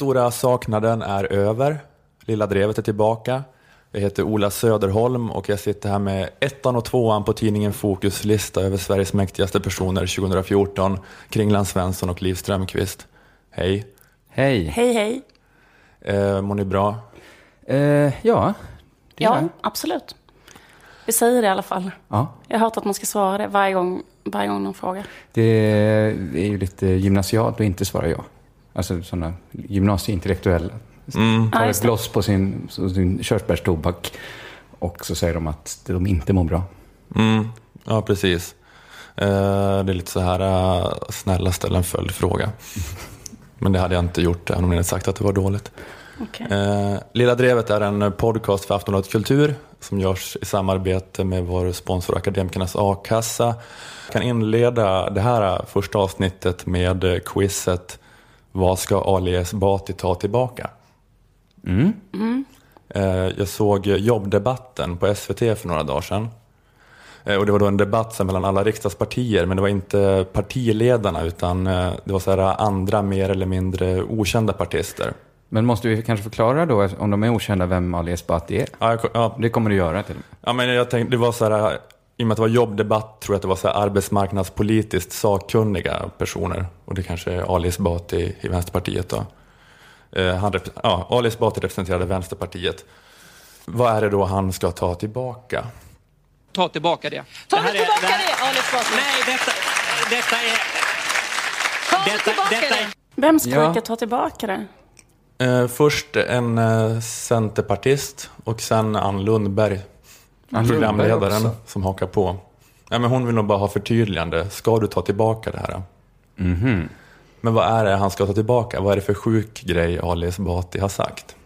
Stora saknaden är över. Lilla Drevet är tillbaka. Jag heter Ola Söderholm och jag sitter här med ettan och tvåan på tidningen Fokus lista över Sveriges mäktigaste personer 2014, Kringland Svensson och Liv Strömquist. Hej. Hej. Hej, hej. Eh, mår ni bra? Eh, ja, det Ja, absolut. Vi säger det i alla fall. ja. Jag har hört att man ska svara det varje gång, varje gång någon frågar. Det är ju lite gymnasialt att inte svara ja. Alltså sådana gymnasieintellektuella. Mm. Tar ett bloss på sin, sin körsbärstobak och så säger de att de inte mår bra. Mm. Ja, precis. Eh, det är lite så här, eh, snälla ställ en följdfråga. Men det hade jag inte gjort även om ni hade sagt att det var dåligt. Okej. Eh, Lilla Drevet är en podcast för Aftonbladet Kultur som görs i samarbete med vår sponsor Akademikernas A-kassa. Jag kan inleda det här första avsnittet med quizet Vad ska Ali Esbati ta tillbaka? Mm. Eh, Jag såg jobbdebatten på SVT för några dagar sedan. Eh, Och det var då en debatt mellan alla riksdagspartier, men det var inte partiledarna utan eh, det var så här andra mer eller mindre okända partister. Men måste vi kanske förklara då, om de är okända, vem Ali Esbati är? Ja, jag, ja, Det kommer du göra till och med. Ja, men jag tänkte, det var så här, i och med att det var jobbdebatt tror jag att det var så här arbetsmarknadspolitiskt sakkunniga personer. Och det kanske är Ali Esbati i Vänsterpartiet då. Eh, han, ja, Ali Esbati representerade Vänsterpartiet. Vad är det då han ska ta tillbaka? Ta tillbaka det. Ta det du är- tillbaka det här- det, Ali Esbati? Nej, detta, detta är... Ta Detta, tillbaka detta det! Vem ska ja. ta tillbaka det? Eh, först en eh, centerpartist och sen Ann Lundberg, Programledaren, som hakar på. Ja, men hon vill nog bara ha förtydligande. Ska du ta tillbaka det här? Mhm. Men vad är det han ska ta tillbaka? Vad är det för sjuk grej Ali Esbati har sagt?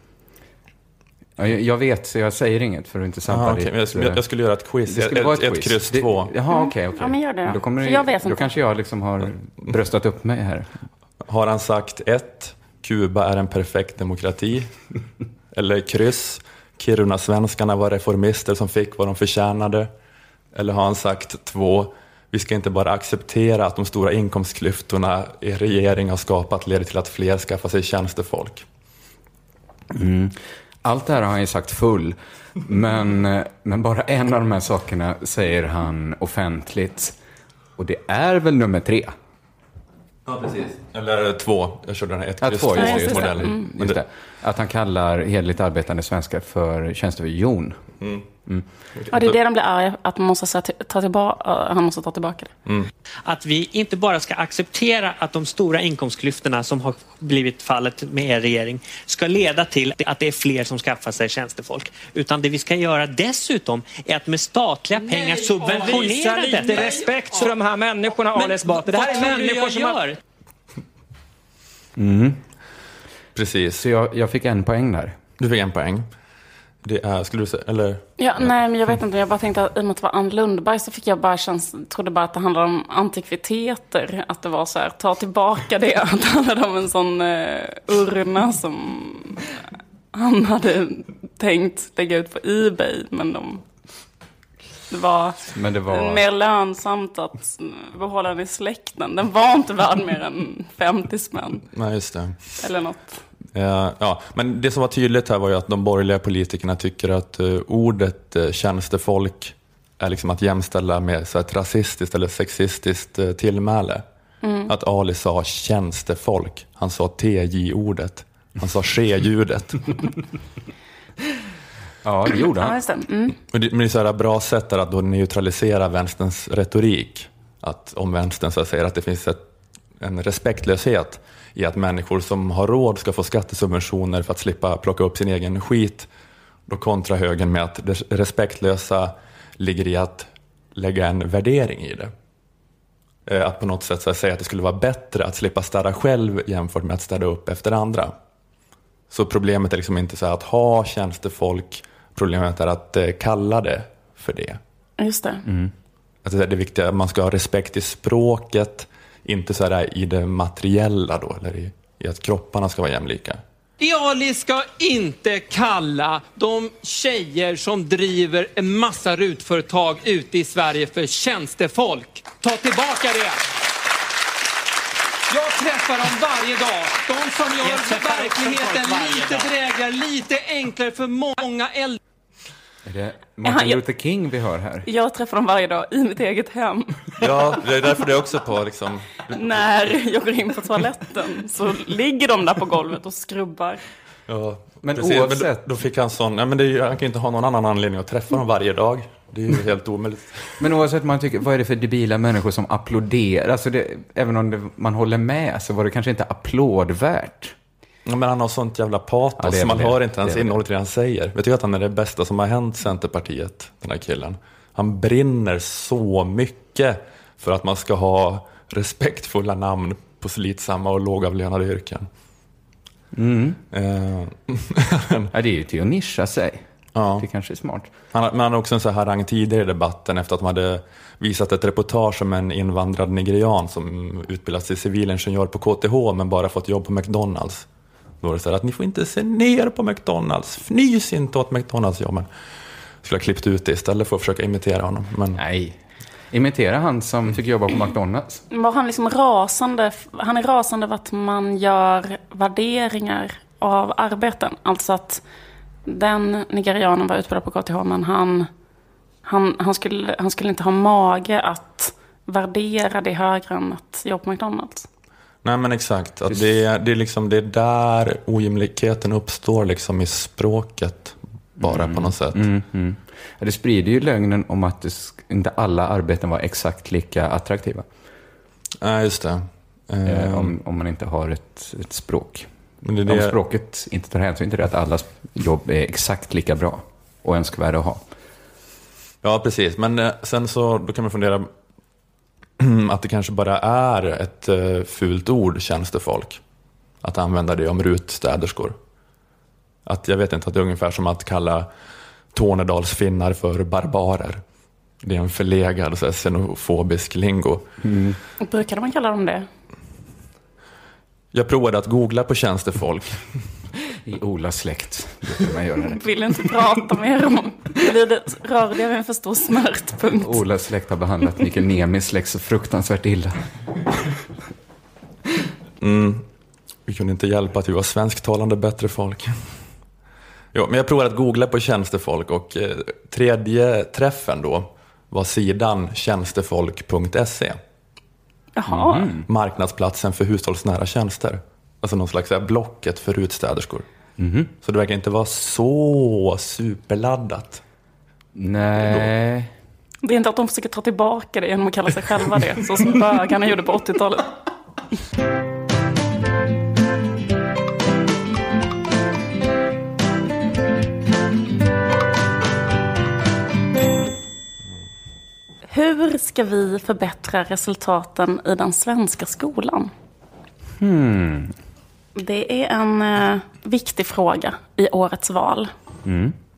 Ja, jag, vet, så jag säger inget för att inte sabba Ah, okej. ditt, jag, skulle, eh, jag skulle göra ett quiz. Det skulle ett, vara ett, ett, quiz. kryss Det- två. Jaha, okej, okej. Ja, men gör det. Då, kommer För jag vet då inte. kanske jag liksom har bröstat upp mig här. Har han sagt ett, Kuba är en perfekt demokrati? Eller kryss, Kiruna-svenskarna var reformister som fick vad de förtjänade? Eller har han sagt två, vi ska inte bara acceptera att de stora inkomstklyftorna er regering har skapat leder till att fler skaffar sig tjänstefolk? Allt det här har han ju sagt full. Men, eh, men bara en av de här sakerna säger han offentligt. Och det är väl nummer tre? Ja, precis. Eller två, jag körde den här ett, Ja, kryss två, två just det, Mm. Att han kallar hederligt arbetande svenskar för tjänstejon. Ja, det är det de blir arga att man måste ta tillbaka, han måste ta tillbaka det. Att vi inte bara ska acceptera att de stora inkomstklyftorna som har blivit fallet med er regering ska leda till att det är fler som skaffar sig tjänstefolk. Utan det vi ska göra dessutom är att med statliga pengar subventionera Visa lite respekt för de här människorna, Ali Esbati. Det här Vad är människor som har... gör? Precis. Så jag, jag fick en poäng där. Du fick en poäng. Det är, skulle du säga, eller? Ja, nej, men jag vet inte. Jag bara tänkte att i och med att det var Ann Lundberg så fick jag bara käns- trodde bara att det handlade om antikviteter. Att det var så här, ta tillbaka det. Att det handlade om en sån uh, urna som han hade tänkt lägga ut på Ebay. Men de, det var, Men det var... mer lönsamt att behålla den i släkten. Den var inte värd mer än 50 spänn. Nej, just det. Eller något. Ja, ja, men det som var tydligt här var ju att de borgerliga politikerna tycker att eh, ordet uh, tjänstefolk är liksom att jämställa med så ett rasistiskt eller sexistiskt uh, tillmäle. Att Ali sa tjänstefolk, han sa TJ-ordet, han sa ske-ljudet. Ja, det gjorde Ja, han. just det. Mm. Men det, men det är så här bra sätt att då neutralisera vänsterns retorik. Att om vänstern så att säga att det finns ett, en respektlöshet i att människor som har råd ska få skattesubventioner för att slippa plocka upp sin egen skit. Då kontra högern med att det respektlösa ligger i att lägga en värdering i det. Eh, Att på något sätt så säga att det skulle vara bättre att slippa städa själv jämfört med att städa upp efter andra. Så problemet är liksom inte så att ha tjänstefolk, problemet är att eh, kalla det för det. Just det. Att det är det viktiga, man ska ha respekt i språket, inte så här i det materiella då, eller i, i att kropparna ska vara jämlika. Ali ska inte kalla de tjejer som driver en massa rutföretag ute i Sverige för tjänstefolk. Ta tillbaka det! Träffar dem varje dag. De som gör verkligheten lite drägligare, lite enklare för många äldre. Är det Martin Ja, Luther King vi hör här? Jag träffar dem varje dag i mitt eget hem. Ja, det är därför det är också på liksom, När jag går in på toaletten så ligger de där på golvet och skrubbar. ja, Men precis, oavsett- då, då fick han sån, nej men det han kan ju inte ha någon annan anledning att träffa dem varje dag. Det är ju helt omöjligt. Men oavsett man tycker, vad är det för debila människor som applåderar? Alltså det, även om det, man håller med så var det kanske inte applådvärt. Ja, men han har sånt jävla Ja, patos, är så man det. hör inte ens innehållet i det han säger. Vet du att han är det bästa som har hänt Centerpartiet, den här killen? Han brinner så mycket för att man ska ha respektfulla namn på slitsamma och lågavlönade yrken. Mm. Eh, Ja, det är ju till att nischa sig. Ja. Det kanske är smart. Han, men han har också en så här harang tidigare i debatten efter att de hade visat ett reportage om en invandrad nigerian som utbildats till civilingenjör på KTH men bara fått jobb på McDonalds. Då var det så här att ni får inte se ner på McDonalds, fnys inte åt McDonalds-jobben. Skulle ha klippt ut det istället för att försöka imitera honom. Men Nej. Imitera han som fick jobba på McDonalds. Var han liksom rasande? Han är rasande över att man gör värderingar av arbeten. Alltså att den nigerianen var utbildad på KTH men han, han, han, skulle, han skulle inte ha mage att värdera det högre än att jobba på McDonalds. Nej men exakt, att det, är- det, är liksom, det är där ojämlikheten uppstår liksom i språket bara på något sätt. Mm, mm. Ja, det sprider ju lögnen om att inte alla arbeten var exakt lika attraktiva. Nej just det. Eh, Eh, om, om man inte har ett, ett språk. Men det, är Om det, språket inte tar hänsyn till det, att allas jobb är exakt lika bra och önskvärda att ha. Ja, precis. Men eh, sen så då kan man fundera att det kanske bara är ett eh, fult ord, tjänstefolk. Att använda det om rutstäderskor. Att jag vet inte, att det är ungefär som att kalla Tornedalsfinnar för barbarer. Det är en förlegad så här, xenofobisk lingo. Brukade man kalla dem det? Jag provade att googla på tjänstefolk. I Olas släkt brukar man göra det. Vill inte prata mer om. Rör det vid en för stor smärtpunkt. Olas släkt har behandlat Mikael Niemis släkt så fruktansvärt illa. Mm. Vi kunde inte hjälpa att vi var svensktalande bättre folk. Jo, men jag provade att googla på tjänstefolk och eh, tredje träffen då var sidan tjänstefolk.se. Jaha. Marknadsplatsen för hushållsnära tjänster. Alltså någon slags här blocket för utstäderskor. Så det verkar inte vara så superladdat. Nej. Det är inte att de försöker ta tillbaka det genom att kalla sig själva det. Så som bögarna gjorde på 80-talet. Hur ska vi förbättra resultaten i den svenska skolan? Det är en eh, viktig fråga i årets val.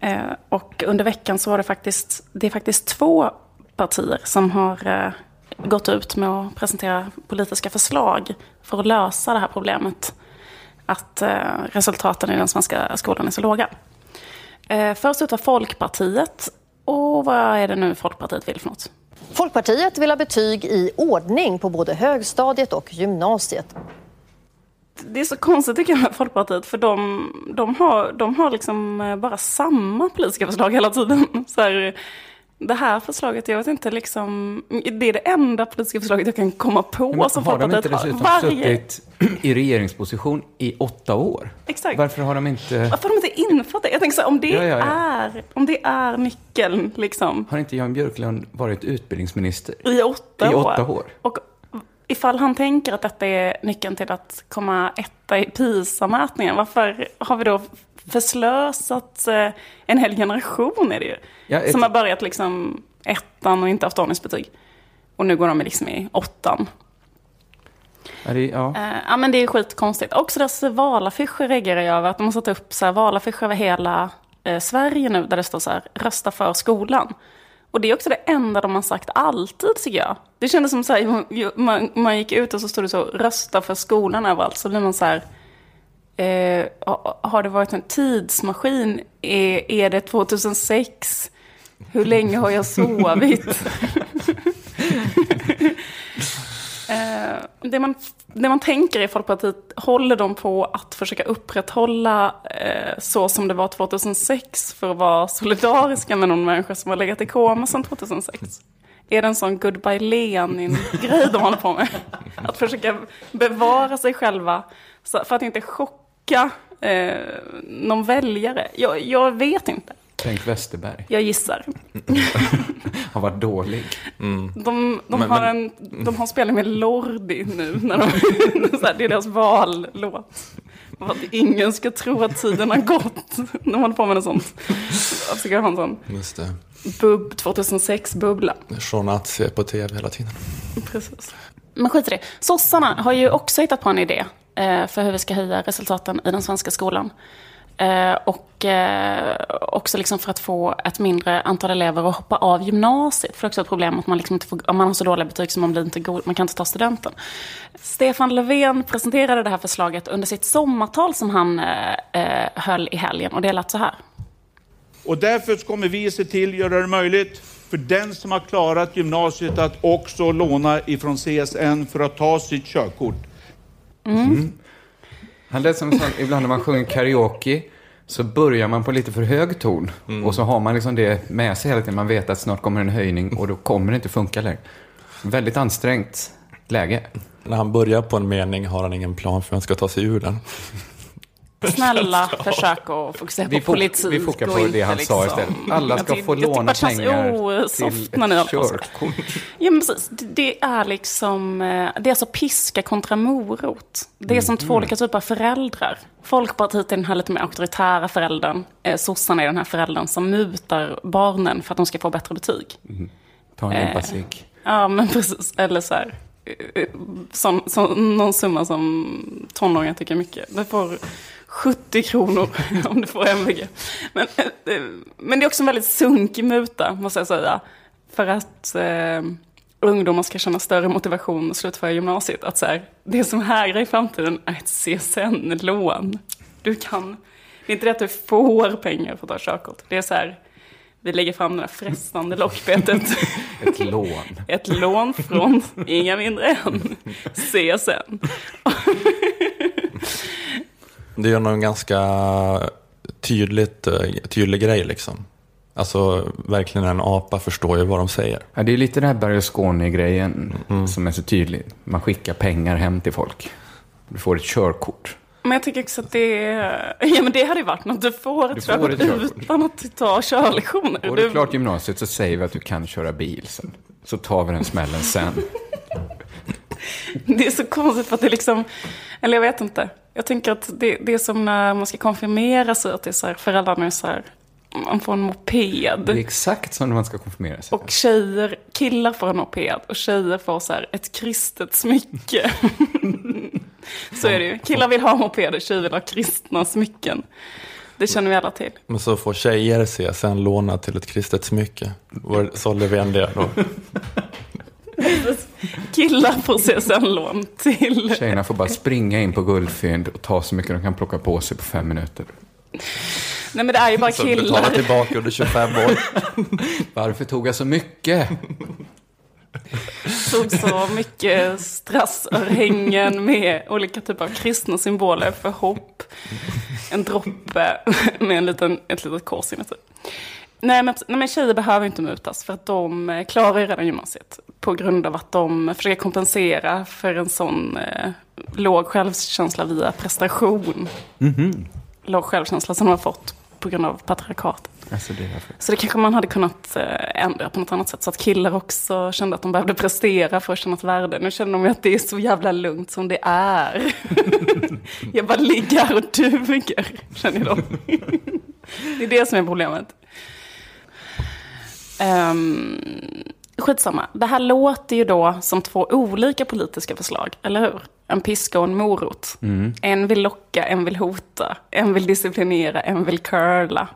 Eh, och under veckan så var det faktiskt, det är faktiskt två partier som har eh, gått ut med att presentera politiska förslag för att lösa det här problemet. Att eh, resultaten i den svenska skolan är så låga. Eh, först ut var Folkpartiet. Och vad är det nu Folkpartiet vill för något? Folkpartiet vill ha betyg i ordning på både högstadiet och gymnasiet. Det är så konstigt tycker jag med Folkpartiet, för de, de, har, de har liksom eh, bara samma politiska förslag hela tiden. Så här, det här förslaget, jag vet inte liksom, det är det enda politiska förslaget jag kan komma på Men som har de inte Folkpartiet dessutom Varje, suttit i regeringsposition i åtta år? Exakt. Varför har de inte... Varför har de inte infört det? Jag tänker så om det, Ja, ja, ja. Är, om det är nyckeln liksom, Har inte Jan Björklund varit utbildningsminister? i åtta I år. åtta år. Och ifall han tänker att detta är nyckeln till att komma etta i PISA-mätningen, varför har vi då förslösat eh, en hel generation är det ju. Ja, ett- Som har börjat liksom ettan och inte haft ordningsbetyg. Och nu går de liksom i åttan. Ja, det, ja. Eh, ja men det är skitkonstigt. Också deras valaffischer reagerar jag över. Att de har satt upp så här valaffischer över hela eh, Sverige nu. Där det står så här, rösta för skolan. Och det är också det enda de har sagt alltid tycker jag. Det kändes som så här, man- man, man gick ut och så stod det så, rösta för skolan överallt. Så blir man så här, eh, ha- har det varit en tidsmaskin? Är, är det 2006? Hur länge har jag sovit? Eh, det man det man tänker i Folkpartiet, håller de på att försöka upprätthålla eh, så som det var 2006 för att vara solidariska med någon människa som har legat i koma sedan 2006? Är det en sån goodbye Lenin-grej de håller på med? Att försöka bevara sig själva för att inte chocka eh, någon väljare? Jag, jag vet inte. Bengt Westerberg Jag gissar. har varit dålig. De, de, Men- har, men- en, de har spelat med Lordi nu. När de, så här, det är deras vallåt. För att ingen ska tro att tiden har gått. De håller på med något sånt. Jag försöker ha en sån Just det. bubb 2006-bubbla. Sean Atzi är på tv hela tiden. Precis. Men skit i det. Sossarna har ju också hittat på en idé Eh, för hur vi ska höja resultaten i den svenska skolan. Eh, och eh, också liksom för att få ett mindre antal elever att hoppa av gymnasiet. För det är också ett problem att man, liksom inte får, om man har så dåliga betyg så man blir inte god, man kan inte ta studenten. Stefan Löfven presenterade det här förslaget under sitt sommartal som han höll i helgen. Och det lät så här. Och därför kommer vi se till att göra det möjligt för den som har klarat gymnasiet att också låna ifrån CSN för att ta sitt körkort. Han lät som en sån, ibland när man sjunger karaoke så börjar man på lite för hög ton. Och så har man liksom det med sig hela tiden. Man vet att snart kommer en höjning och då kommer det inte funka längre. Väldigt ansträngt läge. När han börjar på en mening har han ingen plan för hur han ska ta sig ur den. Snälla, försök att fokusera Vi på politik. vi fokar på det han sa liksom- istället. Alla ska Jag få låna pengar till ett håller på så. körkort. Ja, men precis. Det- är liksom, eh, det är alltså piska kontra morot. Det är som Mm. två olika typer av föräldrar. Folkpartiet är den här lite mer auktoritära föräldern. Eh, sossarna är den här föräldern som mutar barnen för att de ska få bättre betyg. Ta en limpa cigg. Ja, men precis. Eller så här, eh, eh, sån, sån, någon summa som tonåringar tycker mycket. Du får 70 kronor om du får MVG. Men, eh, men det är också en väldigt sunkig muta, måste jag säga. För att eh, ungdomar ska känna större motivation att slutföra gymnasiet. Att så här, det som hägrar i framtiden är ett CSN-lån. Du kan, det är inte det att du får pengar för att ta körkort. Det är så här, vi lägger fram det här frestande lockbetet. Ett lån. Ett lån från inga mindre än CSN. Det är ju en ganska tydligt, eh, tydlig grej liksom. Alltså verkligen en apa förstår ju vad de säger. Ja, det är lite den här Berg och Skåne-grejen som är så tydlig. Man skickar pengar hem till folk. Du får ett körkort. Men jag tycker också att det, ja, men det hade ju varit något. Du får Du ett får körkort ett utan att ta körlektioner. Går du Du- klart gymnasiet så säger vi att du kan köra bil sen. Så tar vi den smällen sen. Det är så konstigt för att det är liksom, eller jag vet inte. Jag tänker att det, det är som när man ska konfirmera sig, att det är så här, föräldrarna är så här, man får en moped. Det är exakt som när man ska konfirmera sig. Och tjejer, killar får en moped och tjejer får så här ett kristet smycke. så är det ju. Killar vill ha mopeder, tjejer vill ha kristna smycken. Det känner vi alla till. Men så får tjejer CSN låna till ett kristet smycke. Var- Så Löfven det då? Killar får CSN-lån till... Tjejerna får bara springa in på guldfynd och ta så mycket de kan plocka på sig på fem minuter. Nej men det är ju bara Så betala killar. tillbaka under 25 år. Varför tog jag så mycket? tog så mycket strassörhängen med olika typer av kristna symboler för hopp. En droppe med en liten, ett litet kors inuti. Nej men, nej men tjejer behöver inte mutas för att de eh, klarar ju redan gymnasiet. På grund av att de försöker kompensera för en sån eh, låg självkänsla via prestation. Låg självkänsla som de har fått på grund av patriarkatet. Alltså det. Så det kanske man hade kunnat eh, ändra på något annat sätt. Så att killar också kände att de behövde prestera för att känna ett värde. Nu känner de ju att det är så jävla lugnt som det är. jag bara ligger här och duger, känner de. det är det som är problemet. Um, skitsamma. Det här låter ju då som två olika politiska förslag, eller hur? En piska och en morot. En vill locka, en vill hota. En vill disciplinera, en vill curla.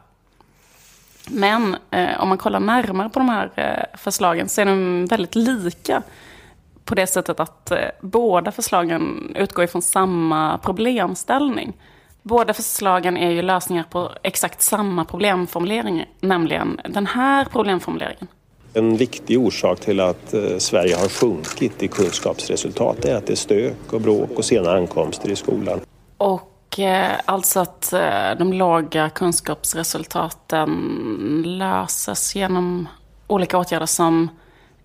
Men eh, om man kollar närmare på de här eh, förslagen så är de väldigt lika. På det sättet att eh, båda förslagen utgår ifrån samma problemställning. Båda förslagen är ju lösningar på exakt samma problemformulering, nämligen den här problemformuleringen. En viktig orsak till att eh, Sverige har sjunkit i kunskapsresultat är att det är stök och bråk och sena ankomster i skolan. Och eh, alltså att eh, de låga kunskapsresultaten löses genom olika åtgärder som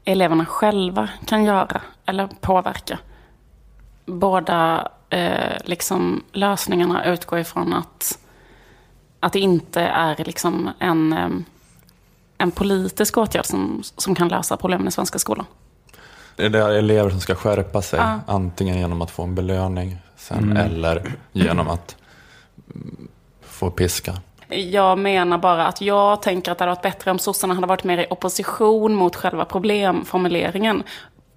eleverna själva kan göra eller påverka. Båda eh, liksom, lösningarna utgår ifrån att, att det inte är liksom, en, eh, en politisk åtgärd som, som kan lösa problemen i svenska skolan. Det är elever som ska skärpa sig, Ja. antingen genom att få en belöning sen Mm. eller genom att få piska. Jag menar bara att jag tänker att det hade varit bättre om sossarna hade varit mer i opposition mot själva problemformuleringen.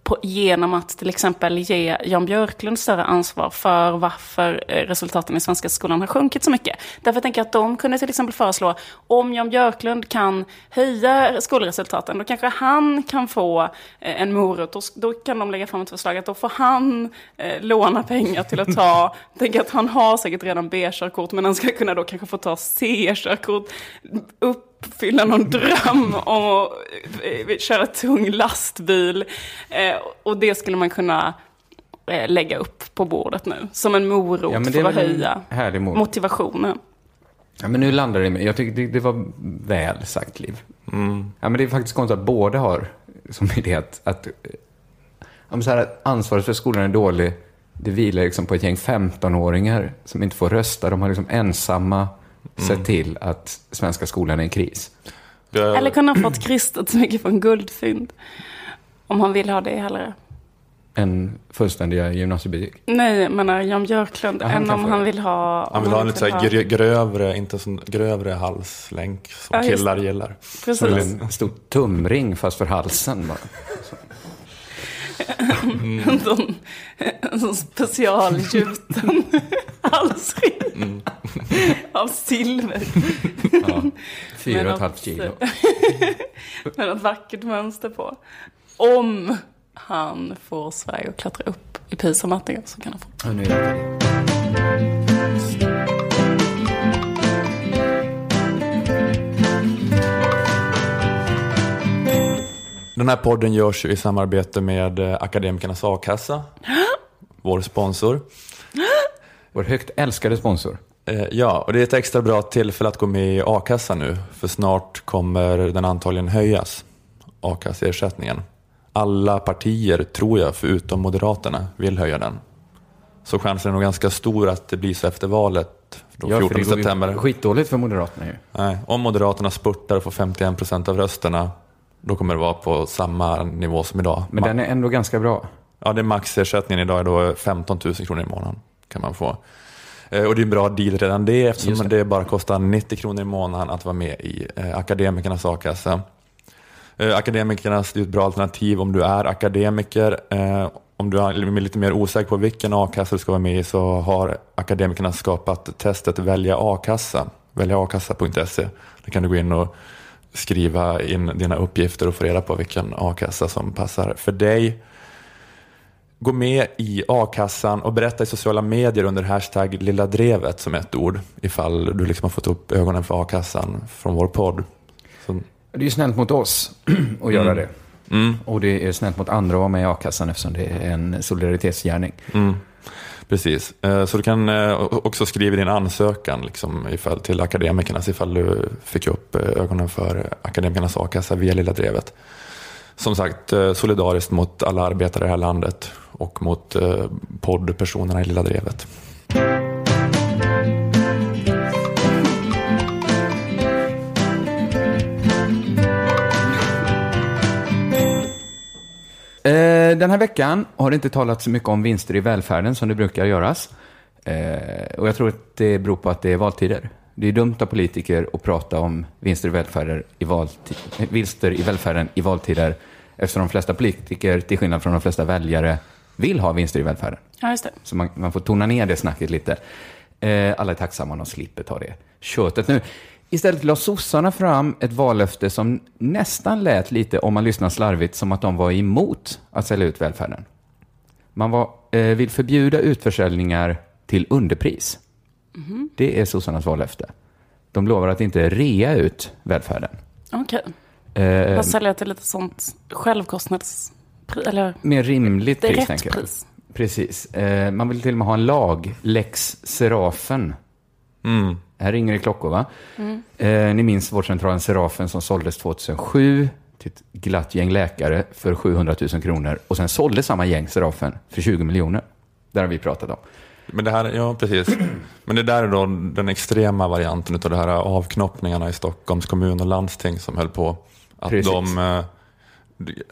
På, genom att till exempel ge Jan Björklund större ansvar för varför eh, resultaten i svenska skolan har sjunkit så mycket. Därför tänker jag att de kunde till exempel föreslå, om Jan Björklund kan höja skolresultaten, då kanske han kan få eh, en morot. Då, då kan de lägga fram ett förslag att då får han eh, låna pengar till att ta, tänker att han har säkert redan B-körkort, men han ska kunna då kanske få ta C-körkort, uppfylla någon dröm om att eh, köra tung lastbil. Eh, och det skulle man kunna eh, lägga upp på bordet nu, som en morot Ja, men det är för att höja motivationen. Ja, men nu landar det i mig. Jag tycker det, det var väl sagt, Liv. Ja, men det är faktiskt konstigt att båda har som idé att, att, om så här, att ansvaret för skolan är dålig. Det vilar liksom på ett gäng 15-åringar som inte får rösta. De har liksom ensamma sett till att svenska skolan är i kris. Jag, Eller kunde han fått kristet så mycket från guldfynd? Om han vill ha det hellre. En fullständiga gymnasiebetyg. Nej, men är Jan Björklund, Ja, än om han vill ha... han vill ha en lite grövre, inte sån grövre halslänk som Ja, killar gillar. Precis. Som en stor tumring fast för halsen bara. En sån, en sån specialgjuten halsring Mm. av silver. Ja, fyra och ett halvt kilo. Med ett vackert mönster på. Om han får Sverige att klättra upp i PISA-mätningen så kan han få. Ja, Den här podden görs ju i samarbete med eh, Akademikernas A-kassa, vår sponsor. Vår högt älskade sponsor. Eh, Ja, och det är ett extra bra tillfälle att gå med i a-kassan nu, för snart kommer den antagligen höjas, a-kasseersättningen. Alla partier, tror jag, förutom Moderaterna, vill höja den. Så chansen är nog ganska stor att det blir så efter valet, då Ja, för 14 det går ju september. Skitdåligt för Moderaterna ju. Nej, om Moderaterna spurtar och får 51 procent av rösterna, då kommer det vara på samma nivå som idag. Men Ma- den är ändå ganska bra. Ja, det är maxersättningen idag är då 15 000 kronor i månaden kan man få. Eh, Och det är en bra deal redan det eftersom Just det. det. bara kostar 90 kronor i månaden att vara med i eh, Akademikernas a-kassa. Eh, Akademikernas är ett bra alternativ om du är akademiker. Om du är lite mer osäker på vilken a-kassa du ska vara med i så har Akademikerna skapat testet Välja a-kassa. Väljaakassa.se. Där kan du gå in och skriva in dina uppgifter och få reda på vilken a-kassa som passar för dig. Gå med i a-kassan och berätta i sociala medier under hashtag lilla drevet som ett ord ifall du liksom har fått upp ögonen för a-kassan från vår podd. Så, Det är ju snällt mot oss att göra det. mm, Och det är snällt mot andra att vara med i a-kassan eftersom det är en solidaritetsgärning. mm, precis. Eh, så du kan eh, också skriva din ansökan liksom, ifall, till akademikernas ifall du fick upp eh, ögonen för akademikernas a-kassa via lilla drevet. Som sagt, solidariskt mot alla arbetare i det här landet och mot poddpersonerna i Lilla Drevet. Den här veckan har det inte talats så mycket om vinster i välfärden som det brukar göras. Eh, Och jag tror att det beror på att det är valtider. Det är dumt av politiker att prata om vinster i, välfärden i, valti- eh, vinster i välfärden i valtider eftersom de flesta politiker, till skillnad från de flesta väljare, vill ha vinster i välfärden. Ja, just det. Så man, man får tona ner det snacket lite. Eh, alla är tacksamma om de slipper ta det köttet nu. Istället la sossarna fram ett vallöfte som nästan lät lite, om man lyssnar slarvigt, som att de var emot att sälja ut välfärden. Man var, eh, vill förbjuda utförsäljningar till underpris. Det är sossarnas vallöfte. De lovar att inte rea ut välfärden. Okej. Eh, Fast sälja till lite sånt självkostnads... Eller mer rimligt det är pris, tänker jag. pris. Precis. Eh, man vill till och med ha en lag, lex Serafen. Mm. Här ringer det klockor, va? Eh, ni minns vårdcentralen Serafen som såldes 2007 till ett glatt gäng läkare för 700 000 kronor. Och sen sålde samma gäng Serafen för 20 miljoner. Där har vi pratat om. Men det här, ja precis. Men det där är då den extrema varianten av det här avknoppningarna i Stockholms kommun och landsting som höll på. Att Precis. de, eh,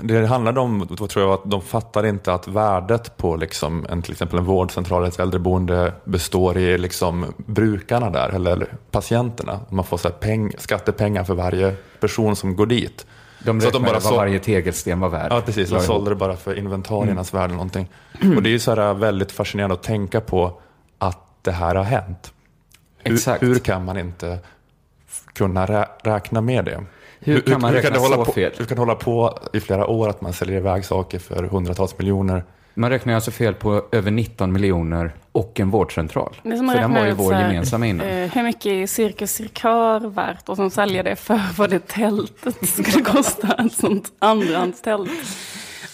det- handlade om, tror jag att de fattar inte att värdet på liksom en, till exempel en vårdcentral eller ett äldreboende består i liksom brukarna där, eller patienterna. Man får så peng, skattepengar för varje person som går dit. De Så att de bara vad varje tegelsten var värd. Ja, precis. De sålde det bara för inventariernas värde eller någonting. Och det är ju så här väldigt fascinerande att tänka på att det här har hänt. Hur, hur kan man inte kunna rä- räkna med det? Hur kan man räkna det hålla så på, fel? Hur kan det hålla på i flera år att man säljer iväg saker för hundratals miljoner? Man räknar alltså fel på över 19 miljoner och en vårdcentral. Det är som För den var ju vår här, gemensamma innan. eh, hur mycket är Cirkus Cirkör värt och sen sälja det för vad det tältet skulle kosta. Ett sånt andrahandstält.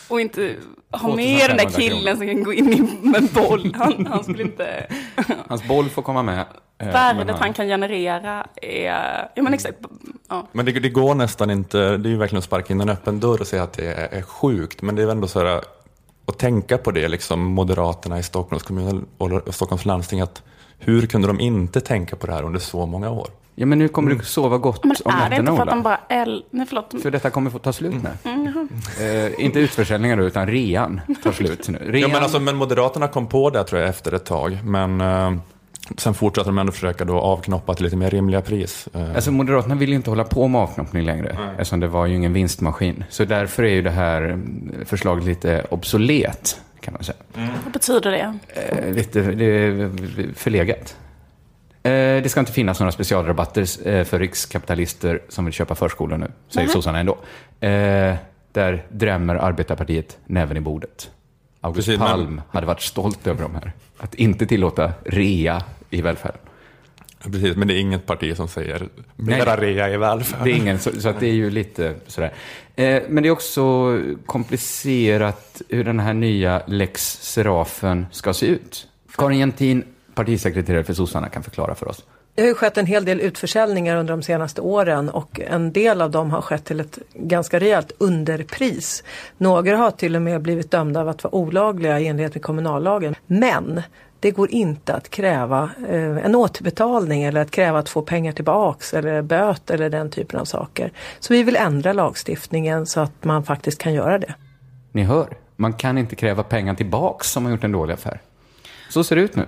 Och inte ha med den där 2500 killen som kan gå in i med boll. Han, han skulle inte... Hans boll får komma med. eh, Värdet han kan generera är... Ja men exakt. Ja. Men det, det går nästan inte, det är ju verkligen att sparka in en öppen dörr och säga att det är, är sjukt. Men det är ändå så här, att tänka på det, liksom Moderaterna i Stockholms kommun och Stockholms landsting, att hur kunde de inte tänka på det här under så många år? Ja, men nu kommer du sova gott Men om är det inte nätterna, för att de Ola. bara... El... Nej förlåt. För detta kommer få ta slut nu. Mm, Eh, inte utförsäljningar då, utan rean tar slut nu. Rean, Ja, men, alltså, men Moderaterna kom på det tror jag efter ett tag. Men eh, sen fortsatte de ändå försöka då avknoppa till lite mer rimliga pris. Eh, Alltså Moderaterna vill ju inte hålla på med avknoppning längre, eftersom det var ju ingen vinstmaskin. Så därför är ju det här mm, förslaget lite obsolet, kan man säga. Vad betyder det? Eh, lite det är förlegat. Eh, det ska inte finnas några specialrabatter eh, för rikskapitalister som vill köpa förskolor nu, säger sossarna ändå. Eh, där drämmer arbetarpartiet näven i bordet. August Precis, men- Palm hade varit stolt över de här. Att inte tillåta rea i välfärden. Precis, men det är inget parti som säger mera rea i välfärd. Det är ingen, så, så att det är ju lite sådär. Eh, men det är också komplicerat hur den här nya lex Serafen ska se ut. Karin Jentin, partisekreterare för sossarna, kan förklara för oss. Det har ju skett en hel del utförsäljningar under de senaste åren och en del av dem har skett till ett ganska rejält underpris. Några har till och med blivit dömda av att vara olagliga i enlighet med kommunallagen. Men det går inte att kräva eh, en återbetalning eller att kräva att få pengar tillbaks eller böter eller den typen av saker. Så vi vill ändra lagstiftningen så att man faktiskt kan göra det. Ni hör, man kan inte kräva pengar tillbaks om man gjort en dålig affär. Så ser det ut nu.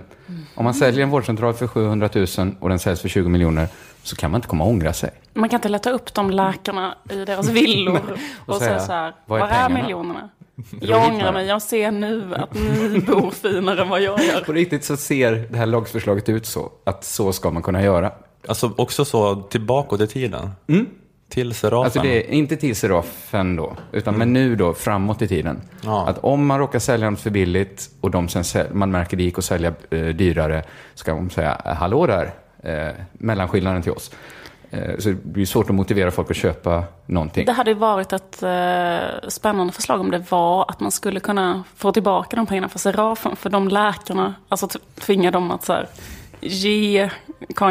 Om man säljer en vårdcentral för 700 000 och den säljs för 20 miljoner så kan man inte komma och ångra sig. Man kan inte leta upp de läkarna i deras villor och, säga, säga så här, "Var var är pengarna?" miljonerna? Jag ångrar mig, jag ser nu att ni bor finare än vad jag gör. På riktigt så ser det här lagförslaget ut så, att så ska man kunna göra. Alltså också så tillbaka i tiden. Till Serafen. Alltså det är inte till Serafen då, utan men nu då framåt i tiden. Ja. Att om man råkar sälja något för billigt och de sen säl- man märker det gick att sälja eh, dyrare, ska de säga hallå där, eh, mellanskillnaden till oss. Eh, så det blir svårt att motivera folk att köpa någonting. Det hade ju varit ett eh, spännande förslag om det var att man skulle kunna få tillbaka de pengarna för Serafen. För de läkarna, alltså tvinga dem att så här, ge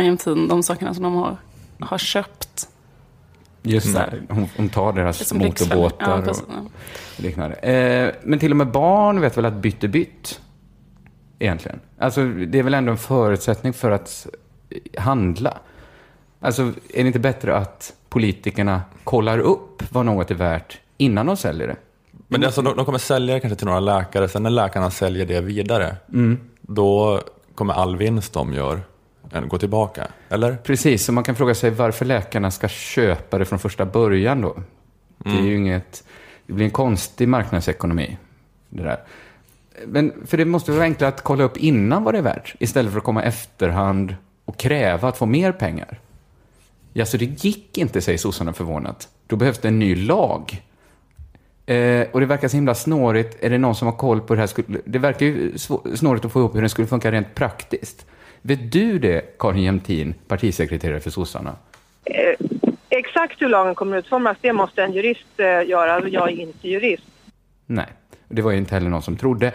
Jämtin de sakerna som de har, har köpt. Just det, Mm. hon, hon tar Det deras motorbåtar Ja, och liknande. Eh, men till och med barn vet väl att bytt är bytt? Egentligen. Alltså det är väl ändå en förutsättning för att handla. Alltså är det inte bättre att politikerna kollar upp vad något är värt innan de säljer det? Men det alltså, de, de kommer sälja det kanske till några läkare, sen när läkarna säljer det vidare, då kommer all vinst de gör eh, gå tillbaka. Eller? Precis, så man kan fråga sig varför läkarna ska köpa det från första början då. Det är ju inget, det blir en konstig marknadsekonomi. Det där. Men för det måste vara enklare att kolla upp innan vad det är värt, istället för att komma efterhand och kräva att få mer pengar. Ja, så det gick inte, säger sossarna förvånat. Då behövs det en ny lag. Eh, och det verkar så himla snårigt. Är det någon som har koll på det här? Det verkar ju snårigt att få ihop hur det skulle funka rent praktiskt. Vet du det, Karin Jämtin, partisekreterare för sossarna? Eh, Ex exakt hur lagen kommer utformas, det måste en jurist eh, göra. Jag är inte jurist. Nej, det var ju inte heller någon som trodde.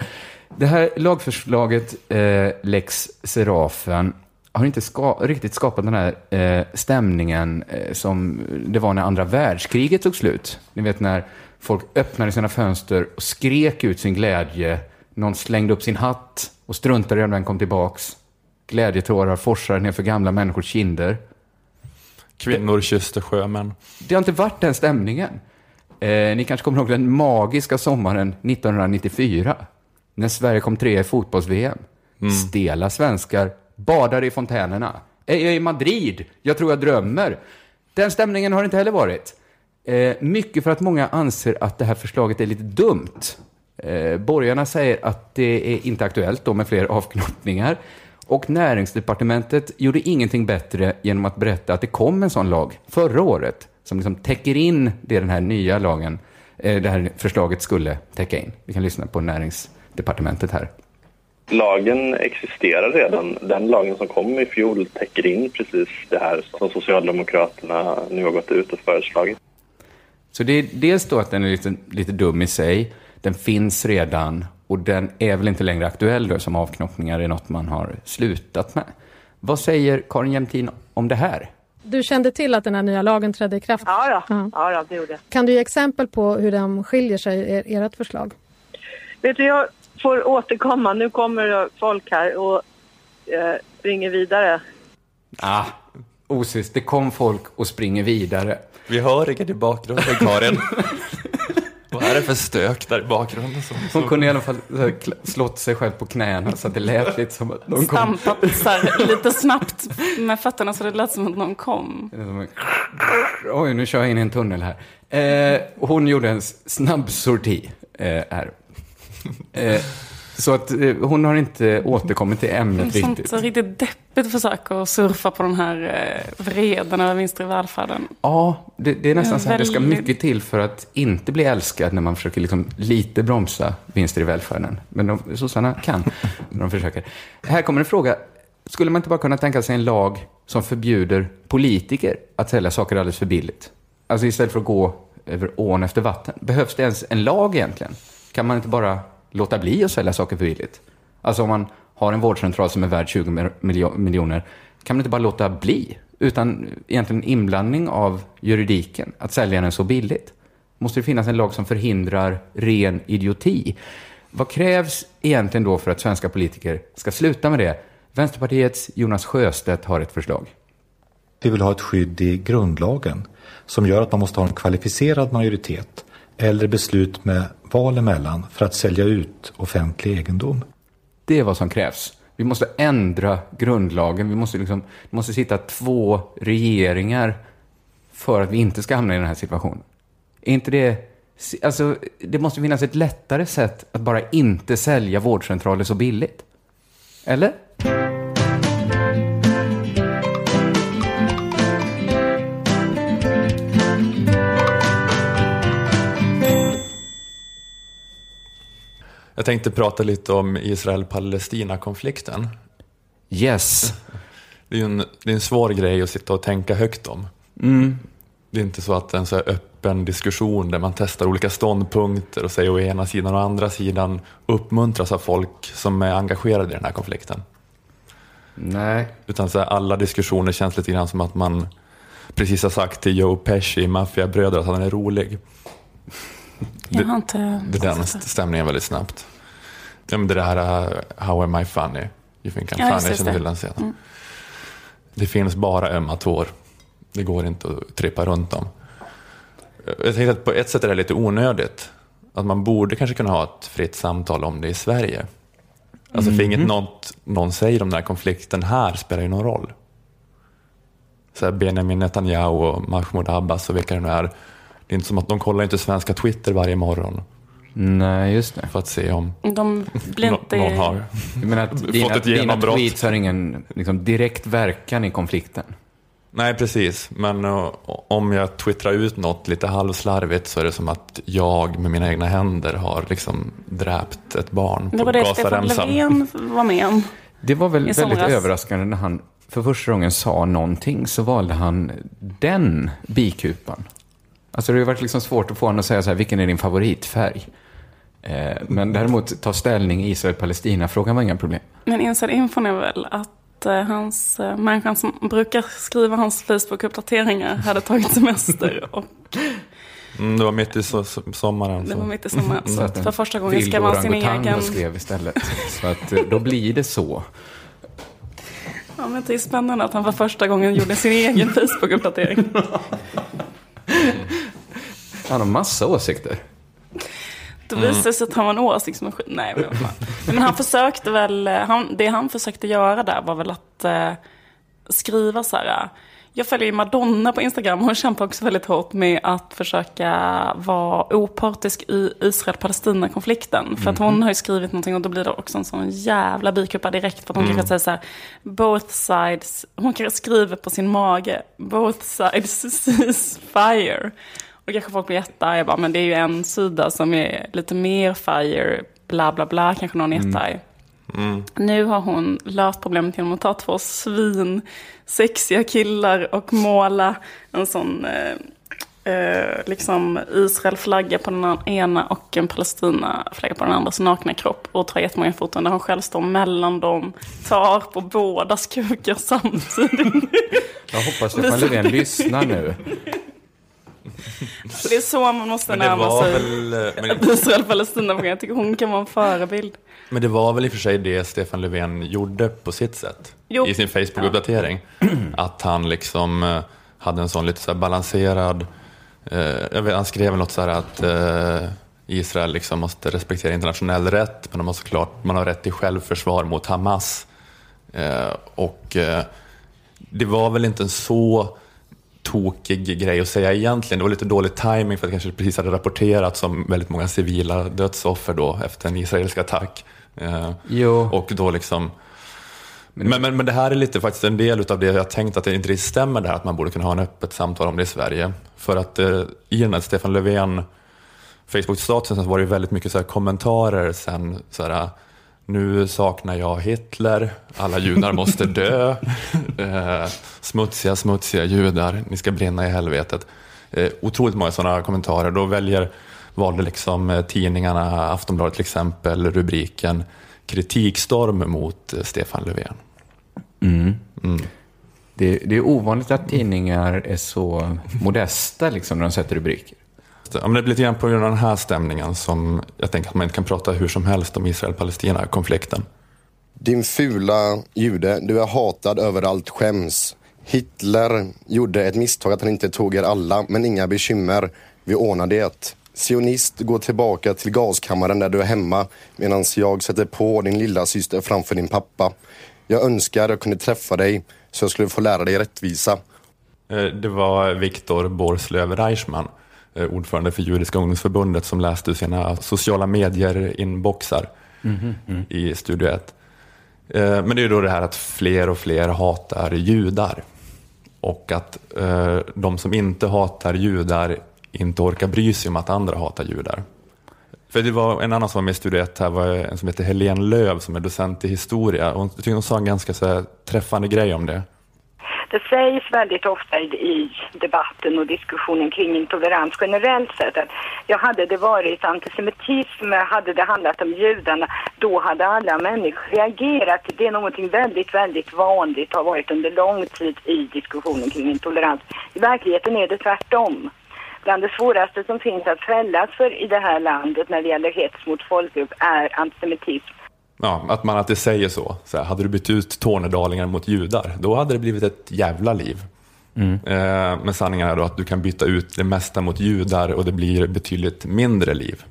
Det här lagförslaget, eh, Lex Serafen, har inte ska riktigt skapat den här eh, stämningen eh, som det var när andra världskriget tog slut. Ni vet när folk öppnade sina fönster och skrek ut sin glädje. Någon slängde upp sin hatt och struntade i om den kom tillbaks. Glädjetårar forsade ner för gamla människors kinder. Kvinnor kysste sjömän. Det har inte varit den stämningen. Eh, ni kanske kommer ihåg den magiska sommaren 1994. När Sverige kom trea i fotbolls-VM. Stela svenskar badade i fontänerna. Är jag i Madrid? Jag tror jag drömmer. Den stämningen har det inte heller varit. Eh, mycket för att många anser att det här förslaget är lite dumt. Eh, borgarna säger att det är inte aktuellt då med fler avknoppningar. Och näringsdepartementet gjorde ingenting bättre genom att berätta att det kom en sån lag förra året som liksom täcker in det den här nya lagen, eh, det här förslaget skulle täcka in. Vi kan lyssna på näringsdepartementet här. Lagen existerar redan. Den lagen som kom i fjol täcker in precis det här som Socialdemokraterna nu har gått ut och föreslagit. Så det är dels då att den är lite, lite dum i sig, den finns redan och den är väl inte längre aktuell då som avknoppningar är något man har slutat med. Vad säger Karin Jämtin om det här? Du kände till att den här nya lagen trädde i kraft? Ja, då. ja då, det gjorde jag. Kan du ge exempel på hur den skiljer sig, er, ert förslag? Vet du, jag får återkomma. Nu kommer folk här och eh, springer vidare. Ah, osis, det kom folk och springer vidare. Vi hör inget i bakgrunden, Karin. Vad är det för stök där i bakgrunden? Som, Hon kunde i alla fall slått sig själv på knäna så att det lät lite som att någon kom. Stampat lite snabbt med fötterna så det lät som att någon kom. Oj, nu kör jag in i en tunnel här. Eh, hon gjorde en snabb sorti eh, här. Eh, så att eh, hon har inte återkommit till ämnet Sånt riktigt. så riktigt deppigt försök att surfa på den här eh, vreden över vinster i välfärden. Ja, det, det är nästan Ja, så här, det ska väldigt- mycket till för att inte bli älskad när man försöker liksom lite bromsa vinster i välfärden. Men de, sossarna kan, när de försöker. Här kommer en fråga. Skulle man inte bara kunna tänka sig en lag som förbjuder politiker att sälja saker alldeles för billigt? Alltså istället för att gå över ån efter vatten. Behövs det ens en lag egentligen? Kan man inte bara låta bli att sälja saker för billigt? Alltså om man har en vårdcentral som är värd 20 miljoner, kan man inte bara låta bli? Utan egentligen inblandning av juridiken, att sälja den så billigt. Måste det finnas en lag som förhindrar ren idioti? Vad krävs egentligen då för att svenska politiker ska sluta med det? Vänsterpartiets Jonas Sjöstedt har ett förslag. Vi vill ha ett skydd i grundlagen som gör att man måste ha en kvalificerad majoritet eller beslut med val emellan för att sälja ut offentlig egendom. Det är vad som krävs. Vi måste ändra grundlagen. Vi måste, liksom, vi måste sitta två regeringar för att vi inte ska hamna i den här situationen. Är inte det... Alltså, det måste finnas ett lättare sätt att bara inte sälja vårdcentraler så billigt. Eller? Jag tänkte prata lite om Israel-Palestina-konflikten. Yes. Det är en, det är en svår grej att sitta och tänka högt om. Mm. Det är inte så att en så öppen diskussion där man testar olika ståndpunkter och säger å ena sidan och å andra sidan uppmuntras av folk som är engagerade i den här konflikten. Nej. Utan så alla diskussioner känns lite grann som att man precis har sagt till Joe Pesci i Maffiabröder att han är rolig. Jag har inte... Det den st- stämningen väldigt snabbt. Ja, men det där uh, How am I funny? You think I'm Ja, funny? Känner till det. den scenen. Mm. Det finns bara ömma tår. Det går inte att trippa runt dem. Jag tänkte att på ett sätt är det lite onödigt. Att man borde kanske kunna ha ett fritt samtal om det i Sverige. Alltså för inget Mhm. något någon säger om den här konflikten här spelar ju någon roll. Så här Benjamin Netanyahu och Mahmoud Abbas och vilka det nu är. Det är inte som att de kollar inte svenska Twitter varje morgon. Nej, just det. För att se om De blir inte... någon har menar att fått dina, ett dina genombrott. tweets har ingen liksom, direkt verkan i konflikten? Nej, precis. Men uh, om jag twittrar ut något lite halvslarvigt så är det som att jag med mina egna händer har liksom dräpt ett barn Det på var det Stefan Gazaremsan. Löfven var med om. Det var väl väldigt överraskande när han för första gången sa någonting så valde han den bikupan. Alltså det har varit liksom svårt att få honom att säga så här, vilken är din favoritfärg? Eh, men däremot ta ställning i Israel-Palestina-frågan var inga problem. Men inside infon är väl att eh, hans, eh, människan som brukar skriva hans Facebook-uppdateringar hade tagit semester och Mm, det var mitt i so sommaren. det så. var mitt i sommaren. Så att för första gången skrev han sin egen... skrev istället. Så att eh, då blir det så. Ja, men det är spännande att han för första gången gjorde sin egen Facebook-uppdatering. Han har massa åsikter. Då Mm. visade det sig att han var en åsiktsmaskin. Nej, men fan. Nej, Men han försökte väl, han, det han försökte göra där var väl att eh, skriva så här. Jag följer ju Madonna på Instagram. Hon kämpar också väldigt hårt med att försöka vara opartisk i Israel-Palestina-konflikten. För att hon har ju skrivit någonting och då blir det också en sån jävla bikupa direkt. För att hon Mm. kanske säger så här, both sides, hon kanske skriver på sin mage, both sides cease fire. Och kanske folk blir jättearga, bara, men det är ju en sida som är lite mer fire, bla bla bla, kanske någon är Mm. jättearg. Mm. Nu har hon löst problemet genom att ta två svin, sexiga killar och måla en sån eh, eh, liksom Israel-flagga på den ena och en Palestina-flagga på den andra, så nakna kropp. Och tar jättemånga foton där hon själv står mellan dem, tar på bådas kukar samtidigt. Jag hoppas Stefan Löfven lyssnar nu. Det är så man måste närma sig väl, eh, ett Israel-Palestina-program. Jag tycker hon kan vara en förebild. Men det var väl i och för sig det Stefan Löfven gjorde på sitt sätt Jo. i sin Facebook-uppdatering. Att han liksom eh, hade en sån lite så balanserad, eh, jag vet, han skrev något så här att eh, Israel liksom måste respektera internationell rätt, men de har såklart, man har rätt till självförsvar mot Hamas. Eh, och eh, det var väl inte en så tokig grej att säga egentligen. Det var lite dålig timing för att det kanske precis hade rapporterats om väldigt många civila dödsoffer då efter en israelisk attack. Eh, Jo. Och då liksom... Men, men, men det här är lite faktiskt en del av det jag tänkt att det inte stämmer det här att man borde kunna ha en öppet samtal om det i Sverige. För att eh, i den här Stefan Löfven Facebook-statusen så var det väldigt mycket så här kommentarer sen så här nu saknar jag Hitler, alla judar måste dö, eh, smutsiga, smutsiga judar, ni ska brinna i helvetet. Eh, otroligt många sådana kommentarer. Då väljer, valde liksom eh, tidningarna, Aftonbladet till exempel, rubriken kritikstorm mot eh, Stefan Löfven. Mm. Mm. Det, det är ovanligt att tidningar är så modesta liksom, när de sätter rubriker. Ja, men det blir lite grann på grund av den här stämningen som jag tänker att man inte kan prata hur som helst om Israel-Palestina-konflikten. Din fula jude, du är hatad överallt, skäms. Hitler gjorde ett misstag att han inte tog er alla, men inga bekymmer. Vi ordnar det. Sionist, gå tillbaka till gaskammaren där du är hemma medan jag sätter på din lilla syster framför din pappa. Jag önskar jag kunde träffa dig så jag skulle få lära dig rättvisa. Eh, Det var Viktor Borslöv Reichman, eh, ordförande för Judiska ungdomsförbundet, som läste ur sina sociala medier-inboxar Mhm, mm. i Studio 1. Eh, Men det är då det här att fler och fler hatar judar. Och att eh, de som inte hatar judar inte orkar bry sig om att andra hatar judar. För det var en annan som var med i Studio 1 här var en som heter Helene Löv som är docent i historia. Hon, jag hon sa en ganska så här, träffande grej om det. Det sägs väldigt ofta i, debatten och diskussionen kring intolerans generellt sett att ja, hade det varit antisemitism, hade det handlat om judarna, då hade alla människor reagerat. Det är någonting väldigt, väldigt vanligt, har varit under lång tid i diskussionen kring intolerans. I verkligheten är det tvärtom. Bland det svåraste som finns att fällas för i det här landet när det gäller hets mot folkgrupp är antisemitism. Ja, att man alltid säger så. så här, hade du bytt ut tornedalingar mot judar, då hade det blivit ett jävla liv. Eh, men sanningen är då att du kan byta ut det mesta mot judar och det blir betydligt mindre liv.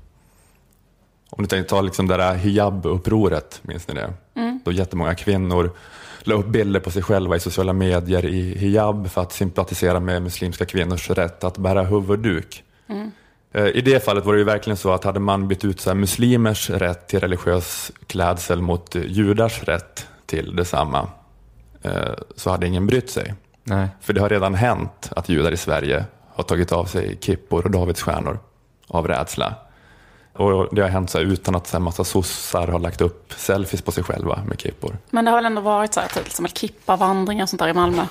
Om du tänker ta liksom det där hijab-upproret, minns ni det? Mm. Då jättemånga kvinnor la upp bilder på sig själva i sociala medier i hijab för att sympatisera med muslimska kvinnors rätt att bära huvudduk. Mm. Eh, I det fallet var det ju verkligen så att hade man bytt ut så här muslimers rätt till religiös klädsel mot eh, judars rätt till detsamma eh, så hade ingen brytt sig. Nej. För det har redan hänt att judar i Sverige har tagit av sig kippor och davidsstjärnor av rädsla. Och det har hänt så här, utan att så här, massa sossar har lagt upp selfies på sig själva med kippor. Men det har väl ändå varit så här, till exempel kippavandringar och sånt där i Malmö.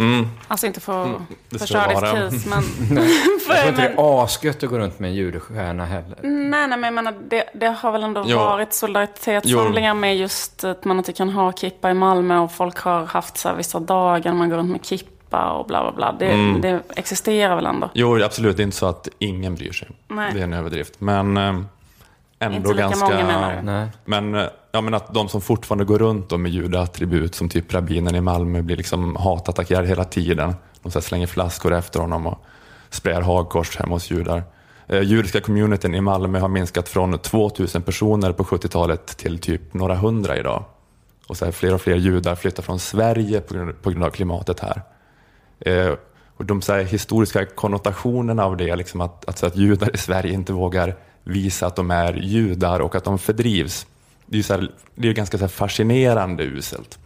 Mm. Alltså inte för Mm, case, men... Jag tror inte det är asgött att gå runt med en judestjärna heller. Nej, nej, men menar, det, det har väl ändå Jo. varit solidaritetshandlingar med just att man inte kan ha kippa i Malmö och folk har haft så här vissa dagar man går runt med kippa och bla bla bla. Det, Mm. det existerar väl ändå? Jo, absolut. Det är inte så att ingen bryr sig. Nej. Det är en överdrift. Men eh, ändå Inte lika ganska... många menar du? Nej. Men, eh, ja, men att de som fortfarande går runt då med judeattribut som typ rabbinen i Malmö blir liksom hatattackerade hela tiden. De så här slänger flaskor efter honom och sprayar hagkors hemma hos judar. Eh, judiska communityn i Malmö har minskat från 2000 personer på 70-talet till typ några hundra idag. Och så här, fler och fler judar flyttar från Sverige på grund, på grund av klimatet här. Eh, och de så här, historiska konnotationerna av det, liksom att, att, så att judar i Sverige inte vågar visa att de är judar och att de fördrivs. Det är så här, det är ganska så fascinerande uselt.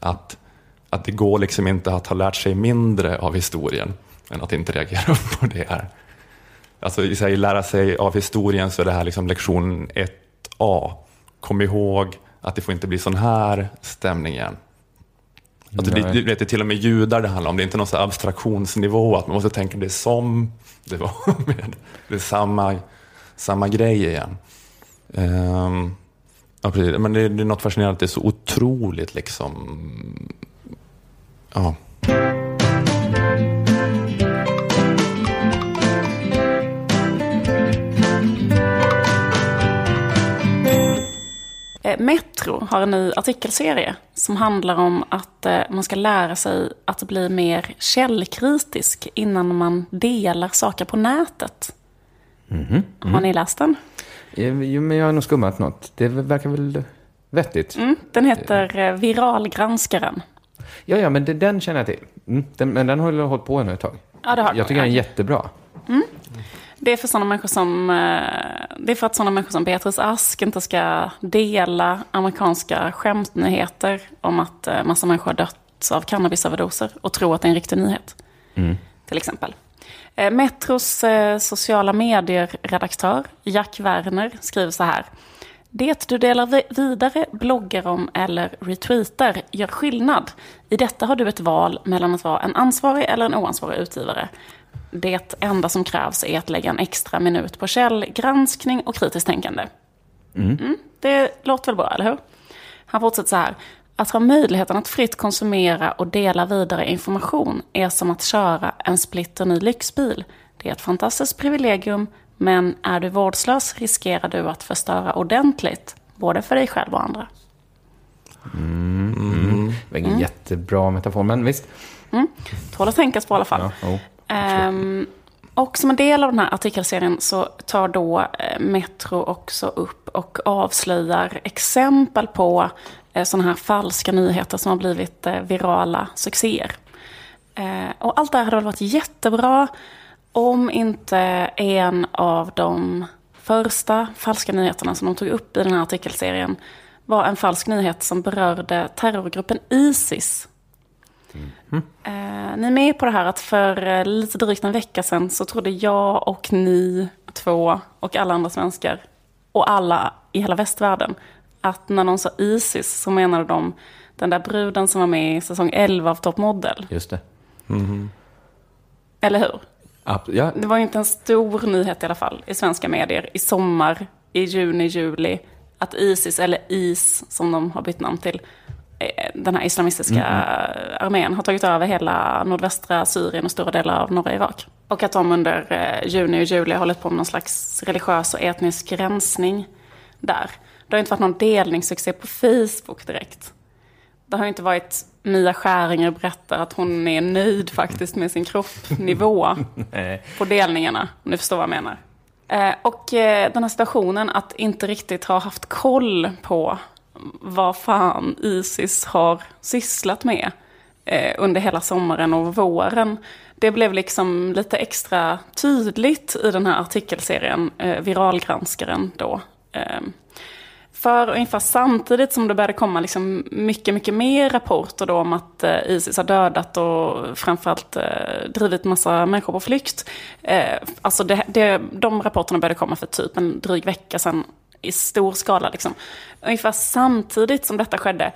Att, att det går liksom inte att ha lärt sig mindre av historien än att inte reagera på det här. Alltså i sig, lära sig av historien så är det här liksom lektion 1A. Kom ihåg att det får inte bli sån här stämning igen. Alltså det, det, det är till och med judar det handlar om. Det är inte någon så abstraktionsnivå att man måste tänka det är som det var med. Det är samma, samma grej igen. Ehm, ja, precis. Men det, det är något fascinerande att det är så otroligt liksom... Ja. Eh, Metro har en ny artikelserie som handlar om att eh, man ska lära sig att bli mer källkritisk innan man delar saker på nätet. Mhm. Har ni läst den? Jo, men jag har nog skummat något. Det verkar väl vettigt. Mm, den heter eh, Viralgranskaren. Ja, ja, men det, den känner jag till. Mm, den, men den har jag hållit på nu ett tag. Ja, det har jag tycker den är jättebra. Mm. Det är för sådana människor som... eh, Det är för att sådana människor som Beatrice Ask inte ska dela amerikanska skämtnyheter om att eh, massa människor har dött av cannabisöverdoser och tro att det är en riktig nyhet. till exempel. Eh, Metros eh, sociala medier-redaktör Jack Werner skriver så här. Det du delar vi- vidare, bloggar om eller retweetar gör skillnad. I detta har du ett val mellan att vara en ansvarig eller en oansvarig utgivare. Det enda som krävs är att lägga en extra minut på källgranskning och kritiskt tänkande. Mm, det låter väl bra, eller hur? Han fortsätter så här. Att ha möjligheten att fritt konsumera och dela vidare information är som att köra en splitterny lyxbil. Det är ett fantastiskt privilegium, men är du vårdslös riskerar du att förstöra ordentligt, både för dig själv och andra. Mm. Mm. Det var ingen Mm. jättebra metafor, men visst. Mm. Tål att tänkas på i alla fall. Ja, oh. Ehm, och som en del av den här artikelserien så tar då eh, Metro också upp och avslöjar exempel på sådana här falska nyheter som har blivit eh, virala succéer. Eh, och allt det här hade väl varit jättebra om inte en av de första falska nyheterna som de tog upp i den här artikelserien var en falsk nyhet som berörde terrorgruppen Isis. Eh, ni är med på det här att för eh, lite drygt en vecka sedan så trodde jag och ni två och alla andra svenskar och alla i hela västvärlden att när de sa Isis så menade de den där bruden som var med i säsong 11 av Top Model. Just det. Eller hur? Ab- ja. Det var ju inte en stor nyhet i alla fall i svenska medier i sommar, i juni, juli, att Isis, eller IS som de har bytt namn till, eh, den här islamistiska armén har tagit över hela nordvästra Syrien och stora delar av norra Irak. Och att de under eh, juni och juli har hållit på med någon slags religiös och etnisk rensning där. Det har inte varit någon delningssuccé på Facebook direkt. Det har inte varit Mia Skäringer berättar att hon är nöjd faktiskt med sin kroppnivå på delningarna, om ni förstår vad jag menar. Eh, och eh, den här situationen att inte riktigt ha haft koll på vad fan Isis har sysslat med eh, under hela sommaren och våren. Det blev liksom lite extra tydligt i den här artikelserien, Viralgranskaren då. För ungefär samtidigt som det började komma liksom mycket, mycket mer rapporter då om att eh, Isis har dödat och framförallt eh, drivit massa människor på flykt. Eh, alltså det, det, de rapporterna började komma för typ en dryg vecka sedan i stor skala. Liksom. Ungefär samtidigt som detta skedde,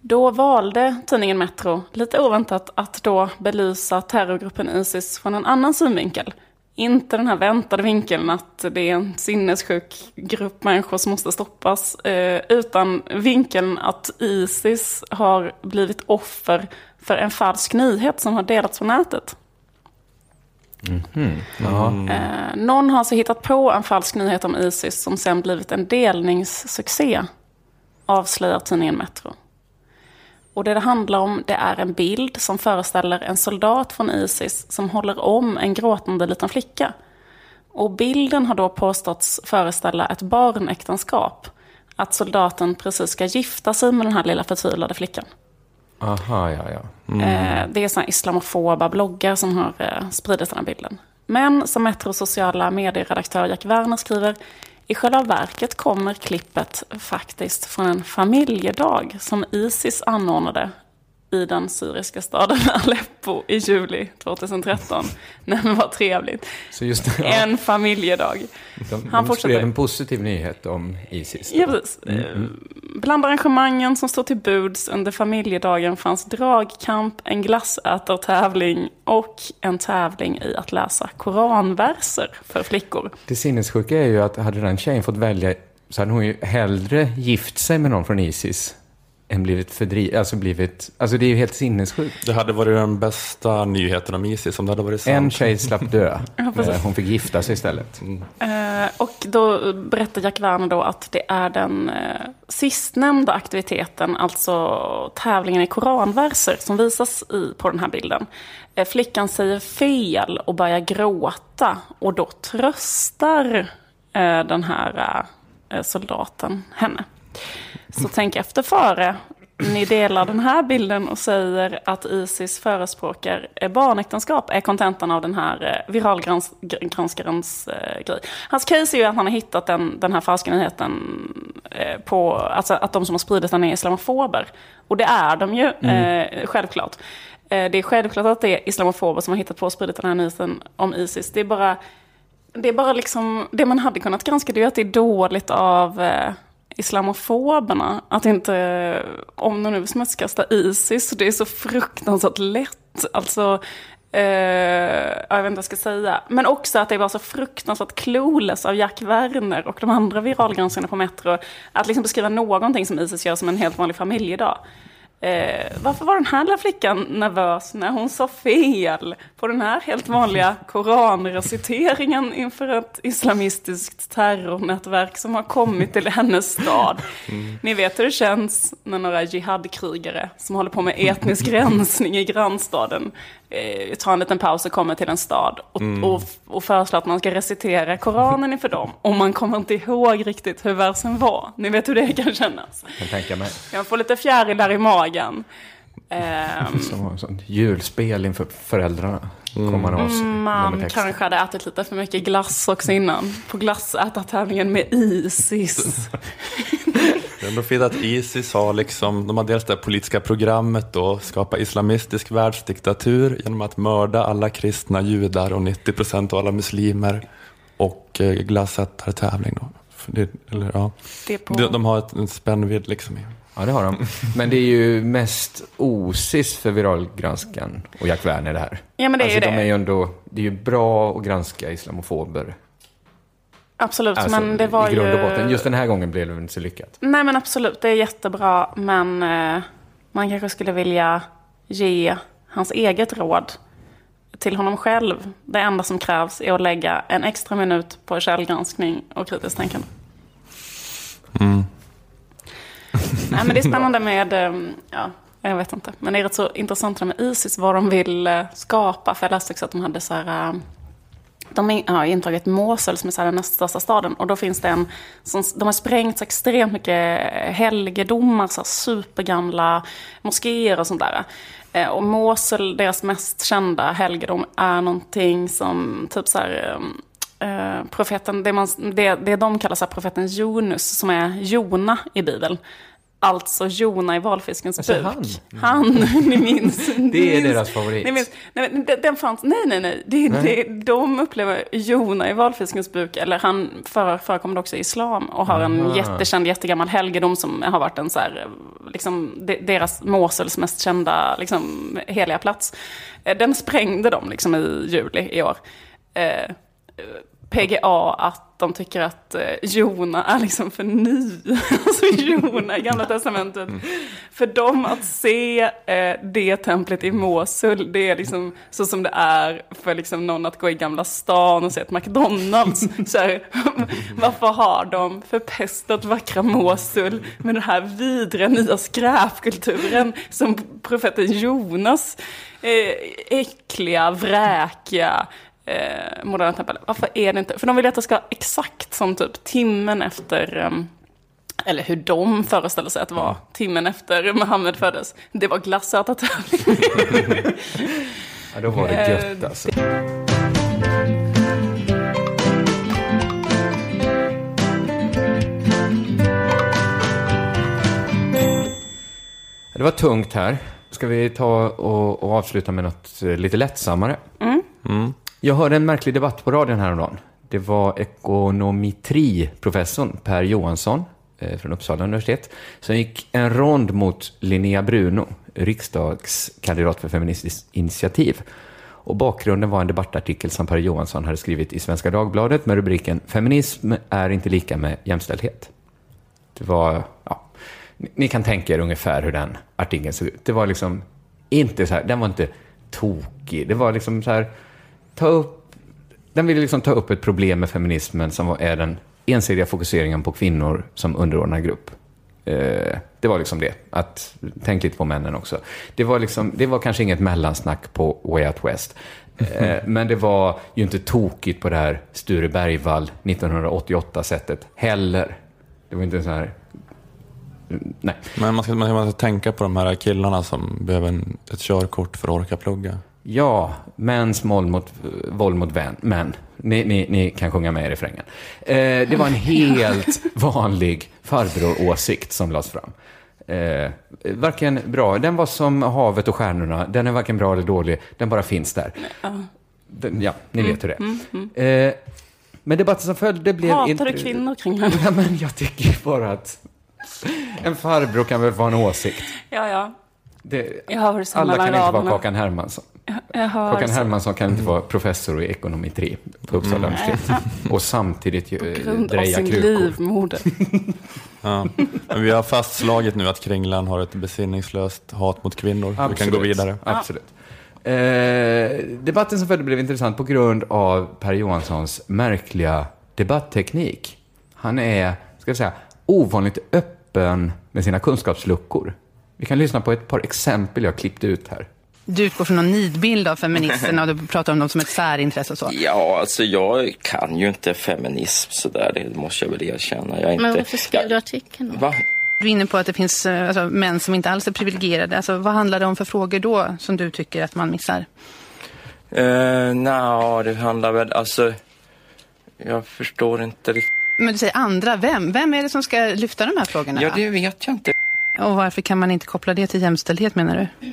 då valde tidningen Metro, lite oväntat, att då belysa terrorgruppen Isis från en annan synvinkel. Inte den här väntade vinkeln att det är en sinnessjuk grupp människor som måste stoppas. Eh, utan vinkeln att Isis har blivit offer för en falsk nyhet som har delats på nätet. Ja. Eh, någon har alltså hittat på en falsk nyhet om Isis som sen blivit en delningssuccé. Avslöjar tidningen Metro. Och det det handlar om det är en bild som föreställer en soldat från Isis som håller om en gråtande liten flicka. Och bilden har då påståtts föreställa ett barnäktenskap. Att soldaten precis ska gifta sig med den här lilla förtvivlade flickan. Aha, ja, ja. Eh, Det är såna islamofoba bloggar som har eh, spridit den här bilden. Men som Metros sociala medieredaktör Jack Werner skriver, i själva verket kommer klippet faktiskt från en familjedag som Isis anordnade i den syriska staden Aleppo i juli 2013. Nej men vad trevligt. Just, ja. En familjedag. De, Han de fortsätter. en positiv nyhet om Isis. Ja, precis. Mm, Eh, mm. Bland arrangemangen som stod till buds under familjedagen fanns dragkamp, en glassätartävling och en tävling i att läsa koranverser för flickor. Det sinnessjuka är ju att hade den tjejen fått välja så hade hon ju hellre gift sig med någon från Isis än blivit fördriven. Alltså blivit... Alltså det är ju helt sinnessjukt. Det hade varit den bästa nyheten om Isis om det hade varit sant. En tjej slapp dö. Eh, hon fick gifta sig istället. Eh, och då berättar Jack Werner då att det är den eh, sistnämnda aktiviteten, alltså tävlingen i koranverser, som visas i, på den här bilden. Flickan säger fel och börjar gråta och då tröstar den här soldaten henne. Så tänk efter före. Ni delar den här bilden och säger att Isis förespråkar eh, barnäktenskap är kontentan av den här eh, viralgranskarens eh, grej. Hans case är ju att han har hittat den, den här falska nyheten eh, på, alltså att de som har spridit den är islamofober. Och det är de ju, eh, självklart. Det är självklart att det är islamofober som har hittat på och spridit den här nyheten om Isis. Det är bara, det är bara liksom, det man hade kunnat granska det är ju att det är dåligt av islamofoberna att inte, om de nu smutskastar Isis, det är så fruktansvärt lätt. Alltså, eh, jag vet inte vad jag ska säga. Men också att det var så fruktansvärt clueless av Jack Werner och de andra viralgranskarna på Metro. Att liksom beskriva någonting som Isis gör som en helt vanlig familjedag. Eh, varför var den här lilla flickan nervös när hon sa fel på den här helt vanliga koranreciteringen inför ett islamistiskt terrornätverk som har kommit till hennes stad? Ni vet hur det känns när några jihadkrigare som håller på med etnisk rensning i grannstaden eh, tar en liten paus och kommer till en stad och, Mm. och, och föreslår att man ska recitera Koranen inför dem. Och man kommer inte ihåg riktigt hur versen var. Ni vet hur det kan kännas. Kan tänka mig. Jag får lite fjärilar i magen. Ehm, Som sånt julspel inför föräldrarna. Man av mm, man kanske hade ätit lite för mycket glass också innan. På glassätartävlingen med Isis. Det är ändå fint att Isis har liksom, de har dels det här politiska programmet då, skapa islamistisk världsdiktatur genom att mörda alla kristna judar och 90 procent av alla muslimer och eh, glassätartävling då. För det, eller, ja. Det är på- de, de har ett, en spännvidd liksom. Ja, det har de. Men det är ju mest osis för viralgranskan och Jack Werner det här. Ja, men det är alltså, ju de det. är ju ändå, det är ju bra att granska islamofober. Absolut, Alltså, men det var i grund och ju... botten. Just den här gången blev det inte så lyckat. Nej men absolut, det är jättebra. Men eh, man kanske skulle vilja ge hans eget råd till honom själv. Det enda som krävs är att lägga en extra minut på källgranskning och kritiskt tänkande. Mm. Nej men det är spännande med, eh, ja, jag vet inte. Men det är rätt så intressant det med Isis, vad de vill eh, skapa. För jag läste också att de hade så här... Eh, de har intagit Mosul som är så här den näst största staden. Och då finns det en, som, de har sprängt så extremt mycket helgedomar, så här supergamla moskéer och sånt där. Och Mosul, deras mest kända helgedom, är någonting som typ så här, profeten, det, man, det, det de kallar så här, profeten Jonus, som är Jona i Bibeln. Alltså Jona i valfiskens Alltså buk. han? Han, ni minns. ni Det är minns- deras favorit. Ni minns, nej, den- fanns, nej, nej, nej. Det, Nej. Det, de upplever Jona i valfiskens buk, eller han för, förekommer också i islam och har en Aha. jättekänd, jättegammal helgedom som har varit en så här, liksom, de, deras Mosuls mest kända liksom, heliga plats. Eh, Den sprängde de liksom i juli i år. Eh, PGA att de tycker att eh, Jona är liksom för ny. alltså Jona i Gamla Testamentet. För dem att se eh, det templet i Mosul, det är liksom så som det är för liksom någon att gå i Gamla stan och se ett McDonalds. så här, varför har de förpestat vackra Mosul med den här vidriga nya skräpkulturen som profeten Jonas eh, äckliga, vräkiga eh, moderna tempel. Varför är det inte? För de vill att det ska vara exakt som typ timmen efter, ehm, eller hur de föreställer sig att det var timmen efter Muhammed föddes. Det var glassätartävling. Ja, då var det Eh, gött alltså. Det var tungt här. Ska vi ta och, och avsluta med något eh, lite lättsammare? Mm. Jag hörde en märklig debatt på radion häromdagen. Det var ekonometri-professorn Per Johansson eh, från Uppsala universitet som gick en rond mot Linnea Bruno, riksdagskandidat för Feministiskt initiativ. Och bakgrunden var en debattartikel som Per Johansson hade skrivit i Svenska Dagbladet med rubriken Feminism är inte lika med jämställdhet. Det var, ja, ni, ni kan tänka er ungefär hur den artikeln såg ut. Det var liksom inte så här, den var inte tokig. Det var liksom så här, ta upp, den ville liksom ta upp ett problem med feminismen som är den ensidiga fokuseringen på kvinnor som underordnad grupp. Eh, det var liksom det. Att, tänk lite på männen också. Det var, liksom, det var kanske inget mellansnack på Way Out West. Eh, men det var ju inte tokigt på det här Sture Bergvall 1988-sättet heller. Det var inte så här... Nej. Men man ska, man ska tänka på de här killarna som behöver en, ett körkort för att orka plugga. Ja, mäns våld mot, våld mot vän, män. Ni, ni, ni kan sjunga med i refrängen. Eh, det var en helt vanlig farbror-åsikt som lades fram. Eh, varken bra, den var som havet och stjärnorna. Den är varken bra eller dålig, den bara finns där. Den, ja, ni vet hur det är. Mm, mm. Eh, men debatten som följde blev... Hatar du kvinnor kring den? Ja, men jag tycker bara att en farbror kan väl vara en åsikt. Ja, ja. Det, alla kan inte vara. Kakan Hermansson. Jag så- Hermansson kan inte vara professor i ekonometri på Uppsala Mm. universitet. Och samtidigt ju, eh, Grund av dreja krukor. Ja. Men vi har fastslagit nu att Kringlan har ett besinningslöst hat mot kvinnor. Vi kan gå Absolut. vidare. Absolut. Eh, debatten som följde blev intressant på grund av Per Johanssons märkliga debattteknik. Han är, ska jag säga, ovanligt öppen med sina kunskapsluckor. Vi kan lyssna på ett par exempel jag klippt ut här. Du utgår från någon nidbild av feministerna och du pratar om dem som ett särintresse och så. Ja, alltså jag kan ju inte feminism sådär, det måste jag väl erkänna. Jag är Men inte... varför skrev du artikeln Va? Du är inne på att det finns eh, alltså, män som inte alls är privilegierade. Alltså, vad handlar det om för frågor då som du tycker att man missar? Uh, Nja, det handlar väl, alltså... Jag förstår inte riktigt. Men du säger andra, vem? Vem är det som ska lyfta de här frågorna? Ja, då? det vet jag inte. Och varför kan man inte koppla det till jämställdhet menar du?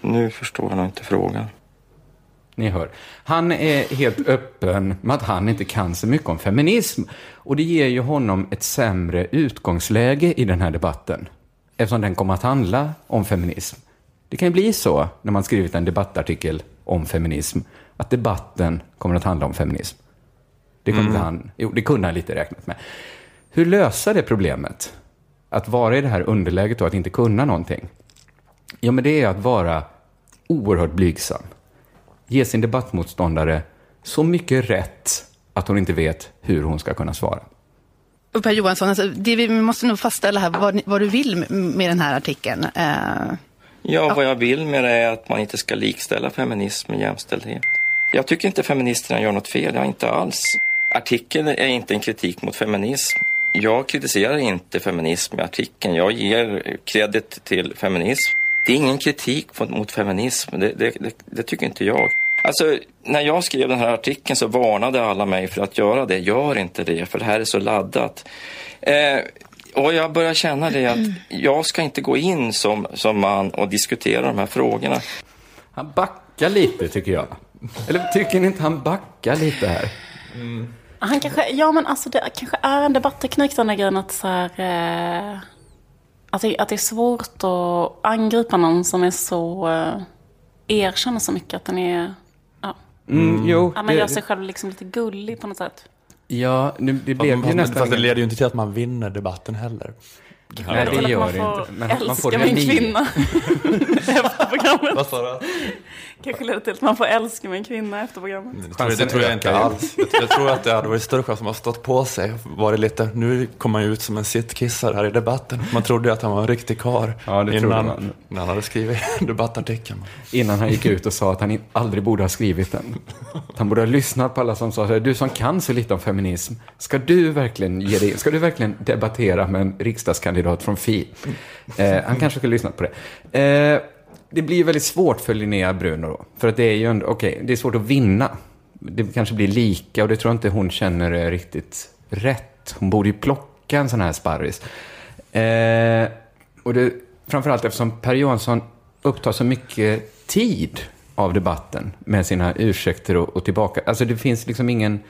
Nu förstår jag nog inte frågan. Ni hör. Han är helt öppen med att han inte kan så mycket om feminism. Och det ger ju honom ett sämre utgångsläge i den här debatten. Eftersom den kommer att handla om feminism. Det kan ju bli så när man skrivit en debattartikel om feminism. Att debatten kommer att handla om feminism. Det kunde Mm. han, jo, det kunde han lite räknat med. Hur lösa det problemet? Att vara i det här underläget och att inte kunna någonting. Ja, men det är att vara oerhört blygsam. Ge sin debattmotståndare så mycket rätt att hon inte vet hur hon ska kunna svara. Och Per Johansson, alltså, det vi måste nog fastställa här vad, vad du vill med- den här artikeln. Eh, Ja, vad jag vill med det är att man inte ska likställa feminism med jämställdhet. Jag tycker inte feministerna gör något fel, jag inte alls. Artikeln är inte en kritik mot feminism. Jag kritiserar inte feminism i artikeln. Jag ger credit till feminism. Det är ingen kritik mot, mot feminism, det, det, det, det tycker inte jag. Alltså, när jag skrev den här artikeln så varnade alla mig för att göra det. Gör inte det, för det här är så laddat. Eh, och jag börjar känna det att jag ska inte gå in som, som man och diskutera de här frågorna. Han backar lite tycker jag. Eller tycker ni inte han backar lite här? Han kanske, ja men alltså det kanske är en debatteknik den där grejen att så här, eh, att, det, att det är svårt att angripa någon som är så, eh, erkänner så mycket att den är, ja. Mm, jo, ja, man det- gör sig själv liksom lite gullig på något sätt. Ja, nu, det blev ju fast, nästan... fast det leder ju inte till att man vinner debatten heller. Nej, det att gör man det inte. Men man älska får min liv. kvinna efter programmet. Vad sa du? Kanske leder till att man får älska min kvinna efter programmet. Det tror, jag- det tror jag inte alls. Jag, tror att det hade varit större chans om man stått på sig. Varit lite, nu kom han ju ut som en sittkissare här i debatten. Man trodde ju att han var en riktig karl Ja, innan, man. när han hade skrivit debattartikeln. Innan han gick ut och sa att han aldrig borde ha skrivit den. Han borde ha lyssnat på alla som sa du som kan så lite om feminism, ska du verkligen ge dig, ska du verkligen debattera med en riksdagskandidat från Fi? Eh, han kanske skulle ha lyssnat på det. Eh, det blir ju väldigt svårt för Linnea Bruno då, för att det är ju ändå, okej, det är svårt att vinna. Det kanske blir lika och det tror jag inte hon känner är riktigt rätt. Hon borde ju plocka en sån här sparris. Eh, och det, framförallt eftersom Per Johansson upptar så mycket tid av debatten med sina ursäkter och, och tillbaka. Alltså det finns liksom ingen,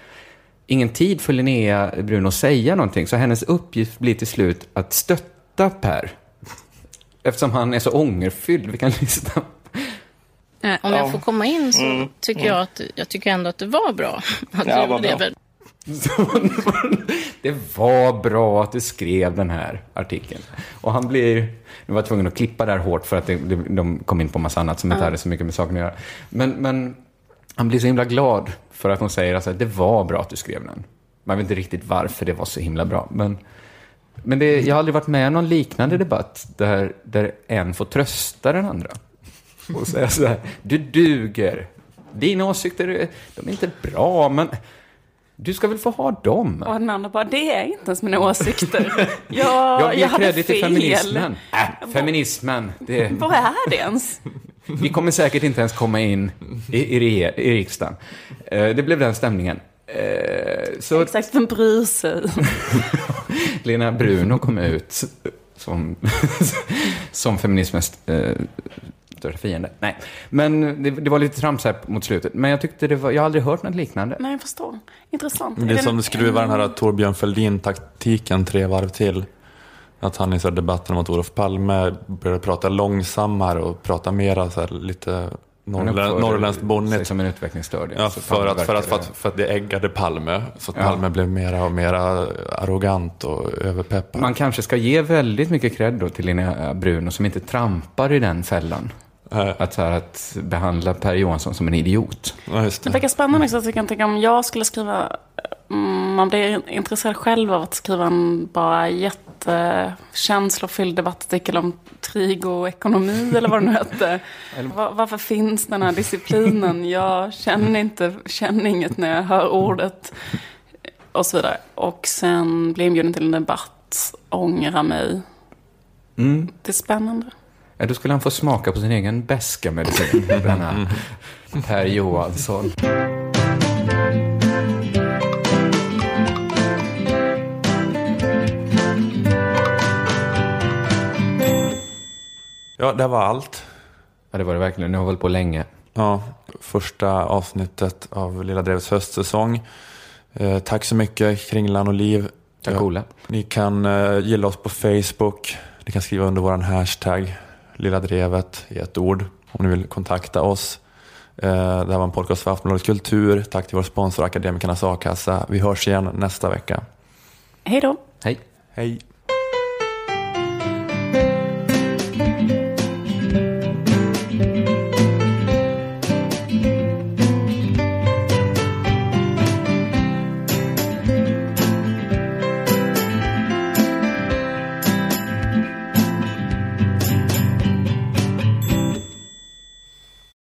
ingen tid för Linnea Bruno att säga någonting. Så hennes uppgift blir till slut att stötta Per. Eftersom han är så ångerfylld. Vi kan lyssna. Eh, Om jag Ja. får komma in så Mm. tycker Mm. jag att jag tycker ändå att det var bra. Att Ja, du bra. det. Det var bra att du skrev den här artikeln. Och han blir... Nu var jag tvungen att klippa där hårt för att det, det, de kom in på massa annat som inte hade så mycket med saken att göra. Men, men han blir så himla glad för att hon säger alltså, att det var bra att du skrev den. Man vet inte riktigt varför det var så himla bra. Men, men det, jag har aldrig varit med om någon liknande debatt där, där en får trösta den andra. Och säga så här, du duger. Dina åsikter, de är inte bra, men du ska väl få ha dem? Och den andra bara, det är inte ens mina åsikter. Jag, Jag ger hade credit till fel. feminismen. Äh, feminismen, det... Vad är det ens? Vi kommer säkert inte ens komma in i, i, i riksdagen. Eh, det blev den stämningen. Eh, så Exakt, vem bryr sig? Lena Bruno kom ut som, som feminismens eh, största fiende. Nej, men det, det var lite trams här mot slutet. Men jag tyckte det var, jag har aldrig hört något liknande. Nej, jag förstår. Intressant. Det är det- som du skruvar den här Torbjörn Fälldin-taktiken tre varv till. Att han i så debatten mot Olof Palme började prata långsammare och prata mera så här lite Norrländskt bonnigt. som en utvecklingsstörd. Ja, för att, för, att, för, att, för att det äggade Palme. Så att Ja. Palme blev mera och mera arrogant och överpeppad. Man kanske ska ge väldigt mycket cred till Linnea Bruno som inte trampar i den fällan. Att, här, att behandla Per Johansson som en idiot. Ja, just Det verkar spännande också att jag kan tänka om jag skulle skriva, mm, man blir intresserad själv av att skriva en bara jättekänslofylld debattartikel om trigoekonomi eller vad det nu hette. Va- Varför finns den här disciplinen? Jag känner, inte, känner inget när jag hör ordet. Och så vidare. Och sen blir inbjuden till en debatt, ångra mig. Mm. Det är spännande. Ja, då skulle han få smaka på sin egen beska medicin, denna Per Johansson. Ja, det var allt. Ja, det var det verkligen. Nu har vi hållit på länge. Ja, första avsnittet av Lilla Drevets höstsäsong. Eh, tack så mycket Kringlan och Liv. Tack, Ja, Ola. Ni kan eh, gilla oss på Facebook. Ni kan skriva under vår hashtag Lilla Drevet i ett ord om ni vill kontakta oss. Eh, det här var en podcast för Aftonbladet Kultur. Tack till vår sponsor Akademikernas A-kassa. Vi hörs igen nästa vecka. Hej då. Hej. Hej.